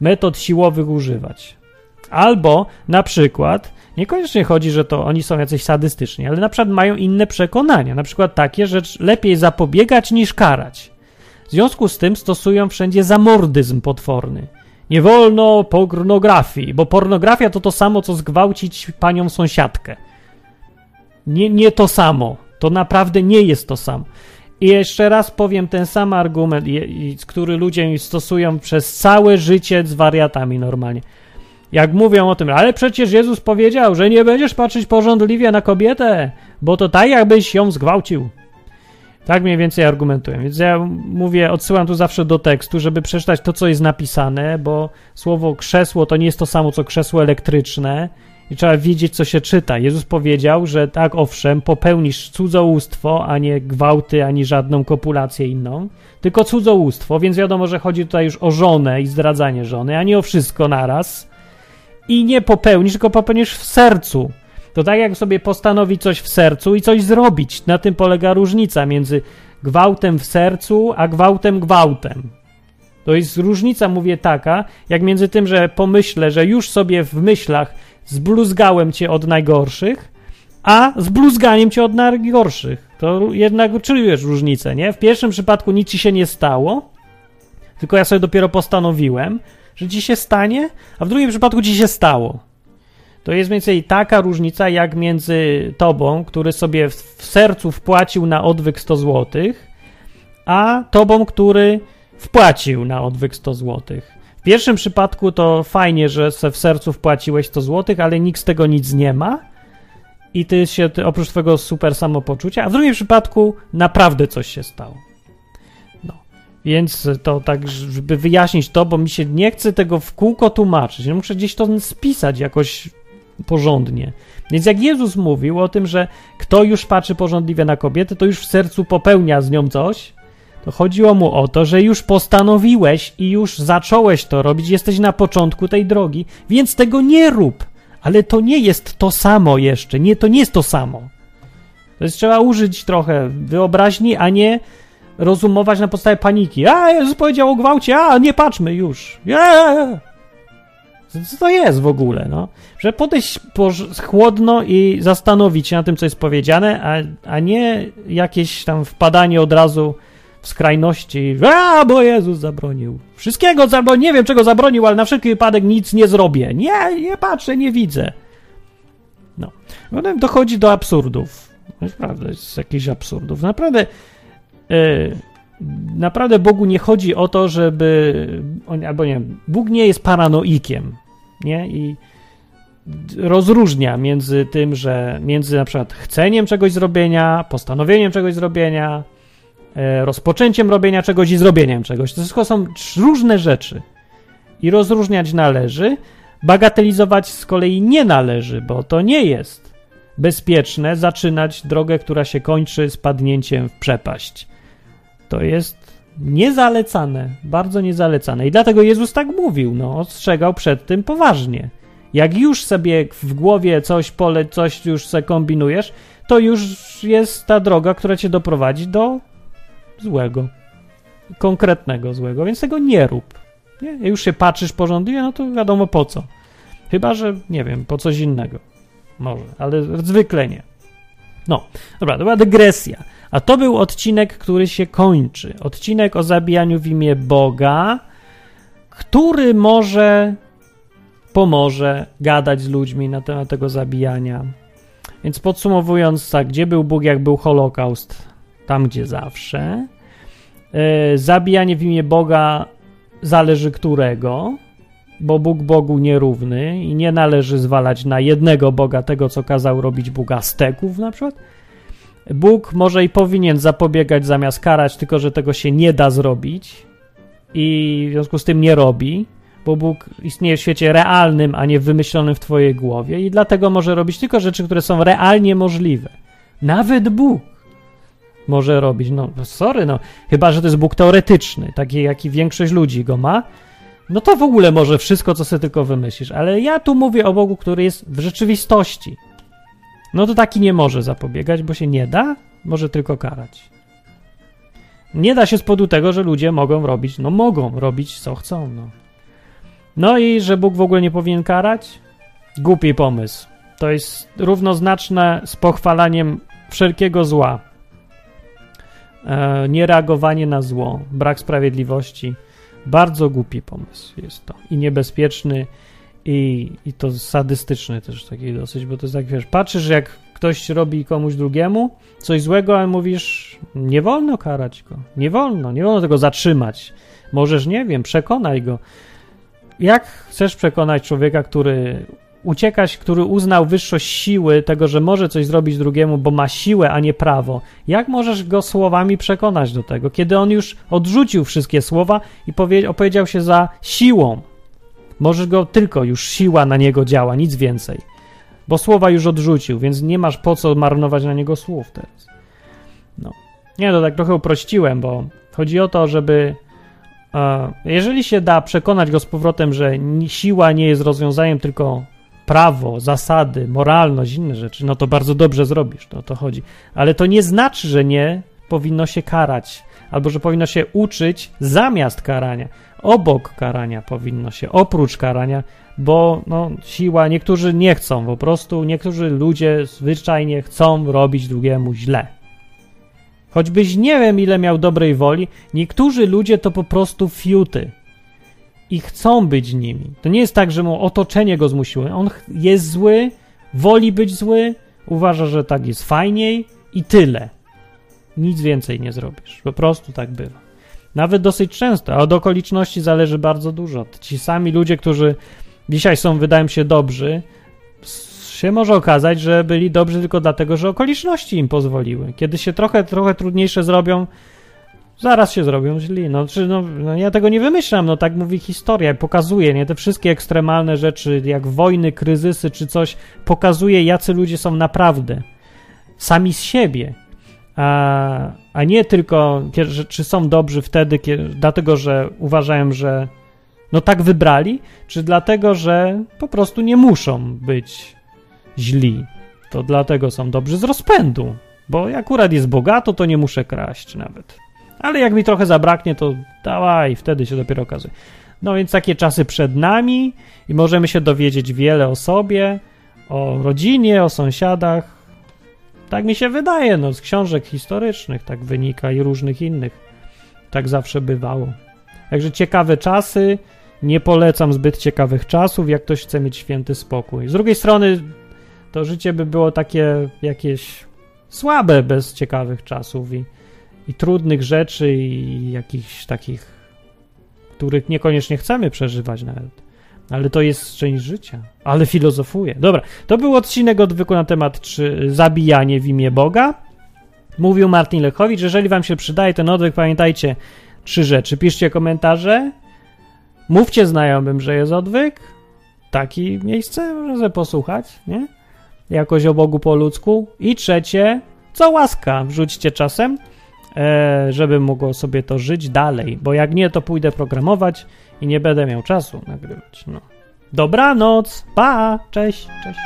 metod siłowych używać. Albo na przykład, niekoniecznie chodzi, że to oni są jacyś sadystyczni, ale na przykład mają inne przekonania, na przykład takie, że lepiej zapobiegać niż karać. W związku z tym stosują wszędzie zamordyzm potworny. Nie wolno pornografii, bo pornografia to to samo, co zgwałcić panią sąsiadkę. Nie, nie to samo. To naprawdę nie jest to samo. I jeszcze raz powiem ten sam argument, który ludzie stosują przez całe życie z wariatami normalnie. Jak mówią o tym, ale przecież Jezus powiedział, że nie będziesz patrzeć porządliwie na kobietę, bo to tak jakbyś ją zgwałcił. Tak mniej więcej argumentuję. Więc ja mówię, odsyłam tu zawsze do tekstu, żeby przeczytać to, co jest napisane, bo słowo krzesło to nie jest to samo, co krzesło elektryczne i trzeba wiedzieć, co się czyta. Jezus powiedział, że tak, owszem, popełnisz cudzołóstwo, a nie gwałty, ani żadną kopulację inną, tylko cudzołóstwo, więc wiadomo, że chodzi tutaj już o żonę i zdradzanie żony, a nie o wszystko naraz. I nie popełnisz, tylko popełnisz w sercu. To tak jak sobie postanowić coś w sercu i coś zrobić. Na tym polega różnica między gwałtem w sercu, a gwałtem gwałtem. To jest różnica, mówię, taka, jak między tym, że pomyślę, że już sobie w myślach zbluzgałem cię od najgorszych, a zbluzganiem cię od najgorszych. To jednak czujesz różnicę, nie? W pierwszym przypadku nic ci się nie stało, tylko ja sobie dopiero postanowiłem, że ci się stanie, a w drugim przypadku ci się stało. To jest mniej więcej taka różnica, jak między tobą, który sobie w, w sercu wpłacił na odwyk 100 zł, a tobą, który wpłacił na odwyk 100 zł. W pierwszym przypadku to fajnie, że w sercu wpłaciłeś 100 zł, ale nikt z tego nic nie ma i ty się, ty, oprócz twojego super samopoczucia, a w drugim przypadku naprawdę coś się stało. Więc to tak, żeby wyjaśnić to, bo mi się nie chce tego w kółko tłumaczyć. Ja muszę gdzieś to spisać jakoś porządnie. Więc jak Jezus mówił o tym, że kto już patrzy porządliwie na kobietę, to już w sercu popełnia z nią coś, to chodziło mu o to, że już postanowiłeś i już zacząłeś to robić, jesteś na początku tej drogi, więc tego nie rób. Ale to nie jest to samo jeszcze, nie, to nie jest to samo. To jest trzeba użyć trochę wyobraźni, a nie rozumować na podstawie paniki. A, Jezus powiedział o gwałcie, a, nie patrzmy już. Yeah! Co to jest w ogóle, no? Że podejść chłodno i zastanowić się na tym, co jest powiedziane, a, a nie jakieś tam wpadanie od razu w skrajności, a, bo Jezus zabronił. Wszystkiego zabronił, nie wiem czego zabronił, ale na wszelki wypadek nic nie zrobię. Nie, nie patrzę, nie widzę. No. Potem dochodzi do absurdów. Naprawdę, jest jakichś absurdów. Naprawdę, naprawdę Bogu nie chodzi o to, żeby, albo nie Bóg nie jest paranoikiem, nie? I rozróżnia między tym, że między na przykład chceniem czegoś zrobienia, postanowieniem czegoś zrobienia, E, rozpoczęciem robienia czegoś i zrobieniem czegoś. To wszystko są różne rzeczy. I rozróżniać należy, bagatelizować z kolei nie należy, bo to nie jest bezpieczne zaczynać drogę, która się kończy spadnięciem w przepaść. To jest niezalecane, bardzo niezalecane. I dlatego Jezus tak mówił, no, ostrzegał przed tym poważnie. Jak już sobie w głowie coś pole, coś już se kombinujesz, to już jest ta droga, która cię doprowadzi do złego. Konkretnego złego, więc tego nie rób. Nie? Już się patrzysz porządnie, no to wiadomo po co. Chyba, że nie wiem, po coś innego. Może, ale zwykle nie. No, dobra, to była dygresja. A to był odcinek, który się kończy. Odcinek o zabijaniu w imię Boga, który może pomoże gadać z ludźmi na temat tego zabijania. Więc podsumowując, tak, gdzie był Bóg, jak był Holokaust? tam gdzie zawsze. E, zabijanie w imię Boga zależy którego, bo Bóg Bogu nierówny i nie należy zwalać na jednego Boga tego, co kazał robić Bóg Azteków na przykład. Bóg może i powinien zapobiegać zamiast karać, tylko że tego się nie da zrobić i w związku z tym nie robi, bo Bóg istnieje w świecie realnym, a nie wymyślonym w twojej głowie i dlatego może robić tylko rzeczy, które są realnie możliwe. Nawet Bóg może robić. No, sorry, no, chyba, że to jest Bóg teoretyczny, taki jaki większość ludzi go ma, no to w ogóle może wszystko, co sobie tylko wymyślisz. Ale ja tu mówię o Bogu, który jest w rzeczywistości. No to taki nie może zapobiegać, bo się nie da, może tylko karać. Nie da się z powodu tego, że ludzie mogą robić, no mogą robić co chcą, no. No i że Bóg w ogóle nie powinien karać? Głupi pomysł. To jest równoznaczne z pochwalaniem wszelkiego zła. E, niereagowanie na zło, brak sprawiedliwości. Bardzo głupi pomysł jest to. I niebezpieczny, i, i to sadystyczny też taki dosyć, bo to jest tak, wiesz, patrzysz jak ktoś robi komuś drugiemu coś złego, a mówisz, nie wolno karać go, nie wolno, nie wolno tego zatrzymać. Możesz, nie wiem, przekonaj go. Jak chcesz przekonać człowieka, który uciekać, który uznał wyższość siły tego, że może coś zrobić drugiemu, bo ma siłę, a nie prawo. Jak możesz go słowami przekonać do tego, kiedy on już odrzucił wszystkie słowa i powie, opowiedział się za siłą? Możesz go tylko, już siła na niego działa, nic więcej. Bo słowa już odrzucił, więc nie masz po co marnować na niego słów teraz. No. Nie, to tak trochę uprościłem, bo chodzi o to, żeby jeżeli się da przekonać go z powrotem, że siła nie jest rozwiązaniem, tylko prawo, zasady, moralność, inne rzeczy, no to bardzo dobrze zrobisz, to o to chodzi. Ale to nie znaczy, że nie powinno się karać, albo że powinno się uczyć zamiast karania. Obok karania powinno się, oprócz karania, bo no, siła, niektórzy nie chcą po prostu, niektórzy ludzie zwyczajnie chcą robić drugiemu źle. Choćbyś nie wiem, ile miał dobrej woli, niektórzy ludzie to po prostu fiuty i chcą być nimi. To nie jest tak, że mu otoczenie go zmusiło. On jest zły, woli być zły, uważa, że tak jest fajniej i tyle. Nic więcej nie zrobisz. Po prostu tak bywa. Nawet dosyć często, a od okoliczności zależy bardzo dużo. Ci sami ludzie, którzy dzisiaj są, wydają się dobrzy, się może okazać, że byli dobrzy tylko dlatego, że okoliczności im pozwoliły. Kiedy się trochę, trochę trudniejsze zrobią, zaraz się zrobią źli. No, czy, no, no, ja tego nie wymyślam, no tak mówi historia, pokazuje, nie? Te wszystkie ekstremalne rzeczy, jak wojny, kryzysy czy coś, pokazuje, jacy ludzie są naprawdę. Sami z siebie. A, a nie tylko, czy są dobrzy wtedy, kiedy, dlatego, że uważają, że no tak wybrali, czy dlatego, że po prostu nie muszą być źli. To dlatego są dobrzy z rozpędu. Bo akurat jest bogato, to nie muszę kraść nawet. Ale jak mi trochę zabraknie, to dawaj, wtedy się dopiero okazuje. No więc takie czasy przed nami i możemy się dowiedzieć wiele o sobie, o rodzinie, o sąsiadach. Tak mi się wydaje, no z książek historycznych tak wynika i różnych innych. Tak zawsze bywało. Także ciekawe czasy. Nie polecam zbyt ciekawych czasów, jak ktoś chce mieć święty spokój. Z drugiej strony to życie by było takie jakieś słabe bez ciekawych czasów i i trudnych rzeczy i jakichś takich, których niekoniecznie chcemy przeżywać nawet. Ale to jest część życia. Ale filozofuję. Dobra, to był odcinek odwyku na temat czy zabijanie w imię Boga. Mówił Martin Lechowicz. Jeżeli wam się przydaje ten odwyk, pamiętajcie trzy rzeczy. Piszcie komentarze. Mówcie znajomym, że jest odwyk. Taki miejsce, może posłuchać, nie? Jakoś o Bogu po ludzku. I trzecie, co łaska, wrzućcie czasem. E, żeby mogło sobie to żyć dalej, bo jak nie, to pójdę programować i nie będę miał czasu nagrywać. No. Dobranoc, pa, cześć, cześć.